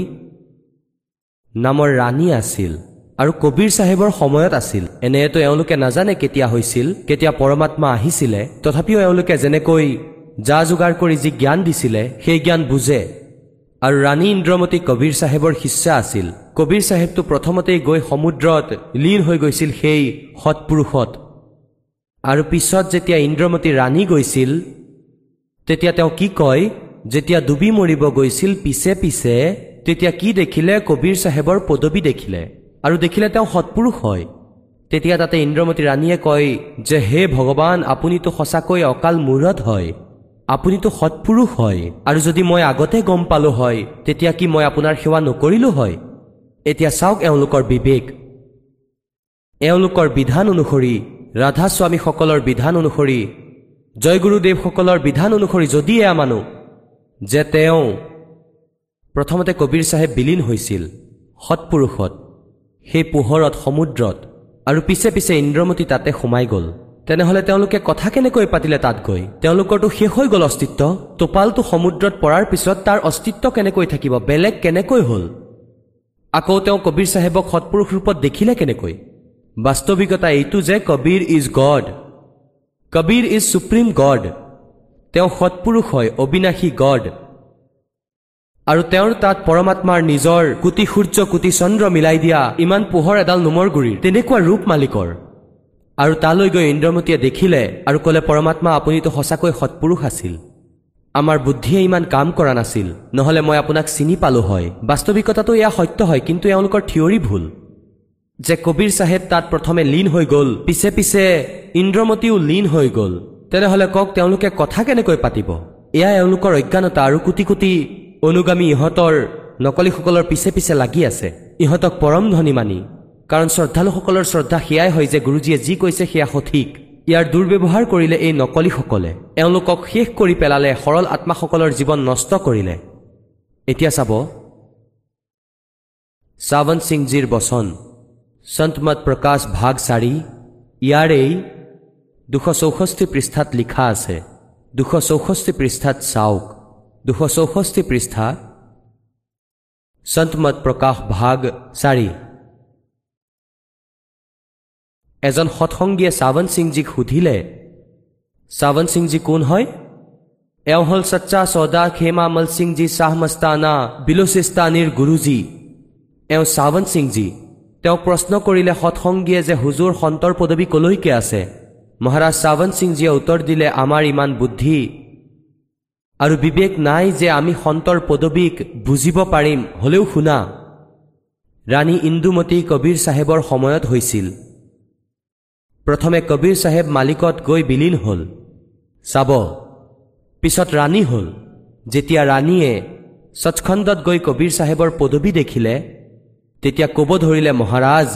নামৰ ৰাণী আছিল আৰু কবীৰ চাহেবৰ সময়ত আছিল। এনেতো এওঁলোকে নাজানে কেতিয়া হৈছিল কেতিয়া পৰমাত্মা আহিছিলে। তথাপিও এওঁলোকে যেনেকৈ যা যোগাৰ কৰি যি জ্ঞান দিছিলে সেই জ্ঞান বুজে। আৰু ৰাণী ইন্দ্ৰমতী কবীৰ চাহেবৰ শিষ্যা আছিল। কবীৰ চাহেবটো প্ৰথমতেই গৈ সমুদ্ৰত লীন হৈ গৈছিল সেই সৎপুৰুষত। আৰু পিছত যেতিয়া ইন্দ্ৰমতী ৰাণী গৈছিল তেতিয়া তেওঁ কি কয় যেতিয়া ডুবি মৰিব গৈছিল পিছে পিছে তেতিয়া কি দেখিলে? কবীৰ চাহেবৰ পদবী দেখিলে। আৰু দেখিলে তেওঁ সৎপুৰুষ হয়। তেতিয়া তাতে ইন্দ্ৰমতী ৰাণীয়ে কয় যে হে ভগৱান আপুনিতো সঁচাকৈ অকাল মূৰত হয়। আপুনিতো সৎপুৰুষ হয়। আৰু যদি মই আগতে গম পালো হয় তেতিয়া কি মই আপোনাৰ সেৱা নকৰিলো হয়? এতিয়া চাওক এওঁলোকৰ বিবেক। এওঁলোকৰ বিধান অনুসৰি ৰাধা স্বামীসকলৰ বিধান অনুসৰি জয়গুৰুদেৱসকলৰ বিধান অনুসৰি যদি এয়া মানো যে তেওঁ প্ৰথমতে কবীৰ চাহেব বিলীন হৈছিল সৎপুৰুষত সেই পোহৰত সমুদ্ৰত আৰু পিছে পিছে ইন্দ্ৰমতী তাতে সোমাই গ'ল। তেনেহলে তেওঁলোকে কথা কেনেকৈ পাতিলে তাত গৈ তেওঁলোকৰতো শেষ হৈ গ'ল অস্তিত্ব? টোপালটো সমুদ্ৰত পৰাৰ পিছত তাৰ অস্তিত্ব কেনেকৈ থাকিব? বেলেগ কেনেকৈ হ'ল? আকৌ তেওঁ কবীৰ চাহেবক সৎপুৰুষ ৰূপত দেখিলে কেনেকৈ? বাস্তৱিকতা এইটো যে Kabir is God. Kabir is supreme God. তেওঁ সৎপুৰুষ হয় অবিনাশী গড। আৰু তেওঁৰ তাত পৰমাত্মাৰ নিজৰ কোটি সূৰ্য কোটি চন্দ্ৰ মিলাই দিয়া ইমান পোহৰ এডাল নোমৰ গুৰিৰ তেনেকুৱা ৰূপ মালিকৰ। আৰু তালৈ গৈ ইন্দ্ৰমতীয়ে দেখিলে আৰু ক'লে পৰমাত্মা আপুনিতো সঁচাকৈ সৎপুৰুষ আছিল। আমাৰ বুদ্ধিয়ে ইমান কাম কৰা নাছিল নহলে মই আপোনাক চিনি পালো হয়। বাস্তৱিকতাটো এয়া সত্য হয় কিন্তু এওঁলোকৰ থিয়ৰী ভুল। যে কবীৰ চাহেব তাত প্ৰথমে লীন হৈ গ'ল পিছে পিছে ইন্দ্ৰমতীও লীন হৈ গ'ল। তেনেহলে কওক তেওঁলোকে কথা কেনেকৈ পাতিব? এয়া এওঁলোকৰ অজ্ঞানতা আৰু কোটি কোটি অনুগামী ইহঁতৰ নকলিসকলৰ পিছে পিছে লাগি আছে। ইহঁতক পৰম ধনী মানি। কাৰণ শ্ৰদ্ধালুসকলৰ শ্ৰদ্ধা সেয়াই হয় যে গুৰুজীয়ে যি কৈছে সেয়া সঠিক। ইয়াৰ দুৰ্ব্যৱহাৰ কৰিলে এই নকলিসকলে। এওঁলোকক শেষ কৰি পেলালে সৰল আত্মাসকলৰ জীৱন নষ্ট কৰিলে। এতিয়া চাব। চাৱন্ত সিংজীৰ বচন সন্তমত প্ৰকাশ ভাগ চাৰি ইয়াৰেই দুশ চৌষষ্ঠি পৃষ্ঠাত লিখা আছে। দুশ চৌষষ্ঠি পৃষ্ঠাত চাওক। দুশ চৌষষ্ঠি পৃষ্ঠা সন্তমত প্ৰকাশ ভাগ চাৰি এজন সৎসংগীয়ে চাৱন্ত সিংজীক সুধিলে চাৱন্ত সিংজী কোন হয়? এওঁ হ'ল সচ্চা চৌদা খেমা মল সিংজী শ্বাহ মস্তানা বিলোচিস্তানীৰ গুৰুজী। এওঁ চাৱন্ত সিংজী? তেওঁক প্ৰশ্ন কৰিলে সৎসংগীয়ে যে হুজুৰ সন্তৰ পদবী কলৈকে আছে। মহাৰাজ চাৱন্ত সিংজীয়ে উত্তৰ দিলে আমাৰ ইমান বুদ্ধি আৰু বিবেক নাই যে আমি সন্তৰ পদবীক বুজিব পাৰিম হলেও শুনা। ৰাণী ইন্দুমতী কবীৰ চাহেবৰ সময়ত হৈছিল। প্ৰথমে কবীৰ চাহেব মালিকত গৈ বিলীন হ'ল। চাব পিছত ৰাণী হ'ল। যেতিয়া ৰাণীয়ে সচখণ্ডত গৈ কবীৰ চাহেবৰ পদবী দেখিলে তেতিয়া ক'ব ধৰিলে মহাৰাজ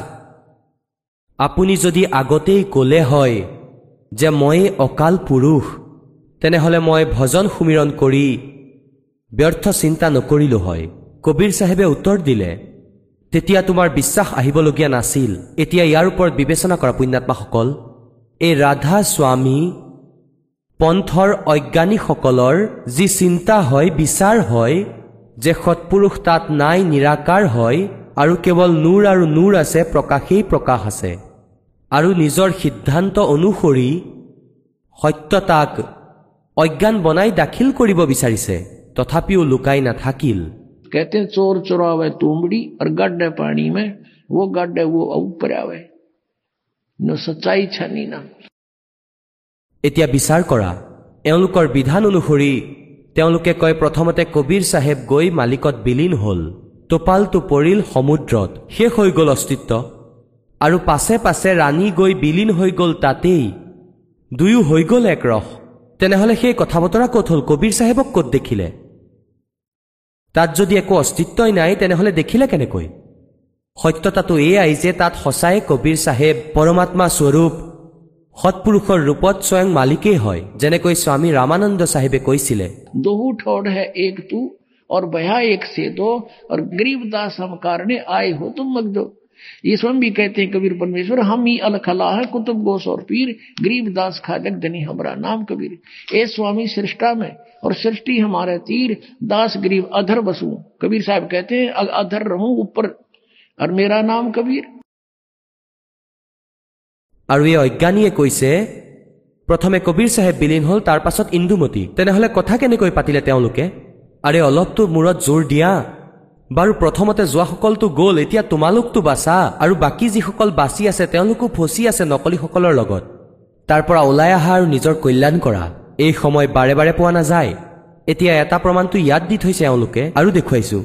আপুনি যদি আগতেই ক'লে হয় যে মই অকাল পুৰুষ তেনেহ'লে মই ভজন সুমিৰণ কৰি ব্যৰ্থ চিন্তা নকৰিলো হয়। কবিৰ চাহেবে উত্তৰ দিলে তেতিয়া তোমাৰ বিশ্বাস আহিবলগীয়া নাছিল। এতিয়া ইয়াৰ ওপৰত বিবেচনা কৰা পুণ্যাত্মাসকল এই ৰাধা স্বামী পন্থৰ অজ্ঞানীসকলৰ যি চিন্তা হয় বিচাৰ হয় যে সৎপুৰুষ তাত নাই নিৰাকাৰ হয় আৰু কেৱল নূৰ আৰু নূৰ আছে প্ৰকাশেই প্ৰকাশ আছে। আৰু নিজৰ সিদ্ধান্ত অনুসৰি সত্যতাক অজ্ঞান বনাই দাখিল কৰিব বিচাৰিছে তথাপিও লুকাই নাথাকিল। कहते हैं चोर चुरावे तुमड़ी और गड्ढे पानी में वो गड्ढे वो ऊपर आवे न सच्चाई छनी ना এতিয়া বিচাৰ কৰা এওঁলোকৰ বিধান অনুসৰি তেওঁলোকে কয় প্ৰথমতে কবিৰ চাহেব গৈ মালিকত বিলীন হ'ল টোপালটো পৰিল সমুদ্ৰত শেষ হৈ গ'ল অস্তিত্ব আৰু পাছে পাছে ৰাণী গৈ বিলীন হৈ গ'ল তাতেই দুয়ো হৈ গ'ল একৰস তেনেহ'লে সেই কথা বতৰা ক'ত হ'ল কবিৰ চাহেবক ক'ত দেখিলে তাত যদি একো অস্তিত্বই নাই তেনেহ'লে দেখিলে কেনেকৈ সত্যতাটো এয়াই যে তাত সঁচাই কবিৰ চাহেব পৰমাত্মা স্বৰূপ সৎপুৰুষৰ ৰূপত স্বয়ং মালিকেই হয় যেনেকৈ স্বামী ৰামানন্দ চাহেবে কৈছিলে दोहू ठोड़ है एक तू और भया एक से दो और गरीबदास हम कारणे आए हो तुम मगदो ये स्वयं भी कहते हैं कबीर परमेश्वर हम ही अलखला है कुतुब गोस और पीर गरीबदास खाजक धनी हमारा नाम कबीर ए स्वामी सृष्टा में और सृष्टि हमारे तीर दास गरीब अधर बसू कबीर साहब कहते हैं "अ- अधर रहूं ऊपर और मेरा नाम कबीर আৰু এই অজ্ঞানীয়ে কৈছে প্ৰথমে কবিৰ চাহেব বিলীন হ'ল তাৰ পাছত ইন্দুমতী তেনেহ'লে কথা কেনেকৈ পাতিলে তেওঁলোকে আৰে অলপতো মূৰত জোৰ দিয়া বাৰু প্ৰথমতে যোৱাসকলতো গ'ল এতিয়া তোমালোকতো বাচা আৰু বাকী যিসকল বাচি আছে তেওঁলোকো ফচি আছে নকলিসকলৰ লগত। তাৰ পৰা ওলাই অহা আৰু নিজৰ কল্যাণ কৰা। এই সময় বাৰে বাৰে পোৱা নাযায়। এতিয়া এটা প্ৰমাণটো ইয়াত দি থৈছে এওঁলোকে আৰু দেখুৱাইছো।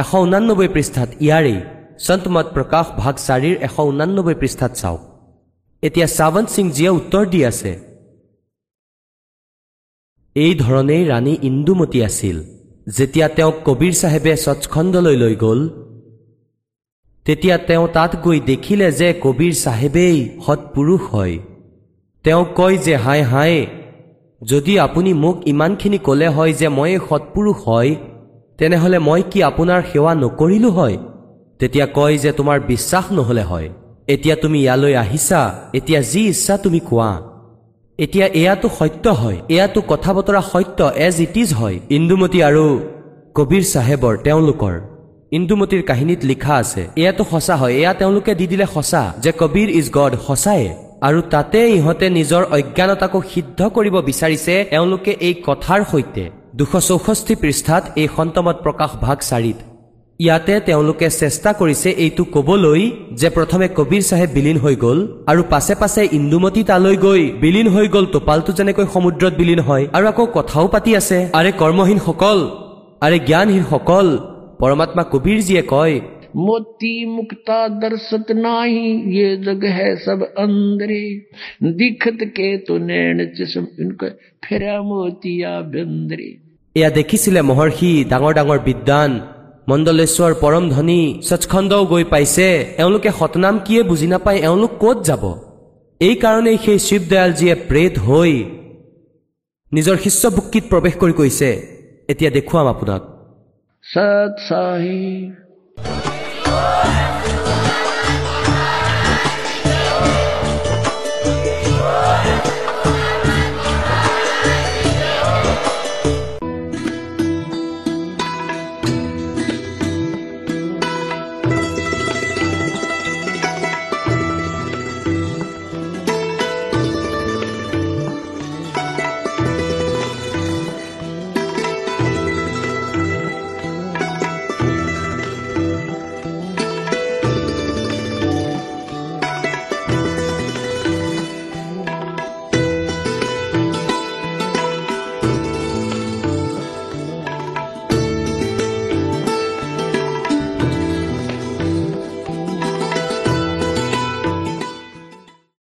এশ ঊনানব্বৈ পৃষ্ঠাত ইয়াৰেই সন্ত মত প্ৰকাশ ভাগ চাৰিৰ এশ ঊনানব্বৈ পৃষ্ঠাত চাওক। এতিয়া সাৱন্ত সিংজীয়ে উত্তৰ দি আছে। এই ধৰণেই ৰাণী ইন্দুমতী আছিল। যেতিয়া তেওঁক কবিৰ চাহেবে সচখণ্ডলৈ লৈ গ'ল তেতিয়া তেওঁ তাত গৈ দেখিলে যে কবিৰ চাহেবেই সৎপুৰুষ হয়। তেওঁ কয় যে হাই হাই যদি আপুনি মোক ইমানখিনি ক'লে হয় যে মই সৎপুৰুষ হয় তেনেহ'লে মই কি আপোনাৰ সেৱা নকৰিলো হয়? তেতিয়া কয় যে তোমাৰ বিশ্বাস নহ'লে হয়। এতিয়া তুমি ইয়ালৈ আহিছা এতিয়া যি ইচ্ছা তুমি কোৱা। এতিয়া এয়াতো সত্য হয় এয়াতো কথা বতৰা সত্য এজ ইট ইজ হয়। ইন্দুমতী আৰু কবিৰ চাহেবৰ তেওঁলোকৰ ইন্দুমতীৰ কাহিনীত লিখা আছে এয়াতো সঁচা হয় এয়া তেওঁলোকে দি দিলে সঁচা যে কবিৰ ইজ গড সঁচায়ে। আৰু তাতে ইহঁতে নিজৰ অজ্ঞানতাকো সিদ্ধ কৰিব বিচাৰিছে এওঁলোকে এই কথাৰ সৈতে। দুশ চৌষষ্ঠি পৃষ্ঠাত এই সন্তমত প্ৰকাশ ভাগ চাৰিত। ইয়াতে তেওঁলোকে চেষ্টা কৰিছে এইটো ক'বলৈ যে প্ৰথমে কবিৰ চাহেব বিলীন হৈ গ'ল আৰু পাছে পাছে ইন্দুমতী তালৈ গৈ বিলীন হৈ গ'ল টোপালটো যেনেকৈ সমুদ্ৰত বিলীন হয় আৰু আকৌ কথাও পাতি আছে আৰে কৰ্মহীনসকল আৰে জ্ঞানহীনসকল পৰমাত্মা কবিৰজীয়ে কয় मोती मुक्ता दर्शत नाही ये जग है सब अंदरे दिखत के तो नैन जिसम इनका फिरा मोतिया बंदरे এয়া দেখিছিলে মহৰ্ষি ডাঙৰ ডাঙৰ বিদ্বান মণ্ডলেশ্বৰ পৰম ধনী স্বচ্ছন্দও গৈ পাইছে। এওঁলোকে সতনাম কিয়ে বুজি নাপায়? এওঁলোক ক'ত যাব? এইকাৰণেই সেই শিৱদয়ালজীয়ে প্ৰেত হৈ নিজৰ শিষ্য শিষ্যভুক্তিত প্ৰৱেশ কৰি কৈছে এতিয়া দেখুৱাম আপোনাক। সৎ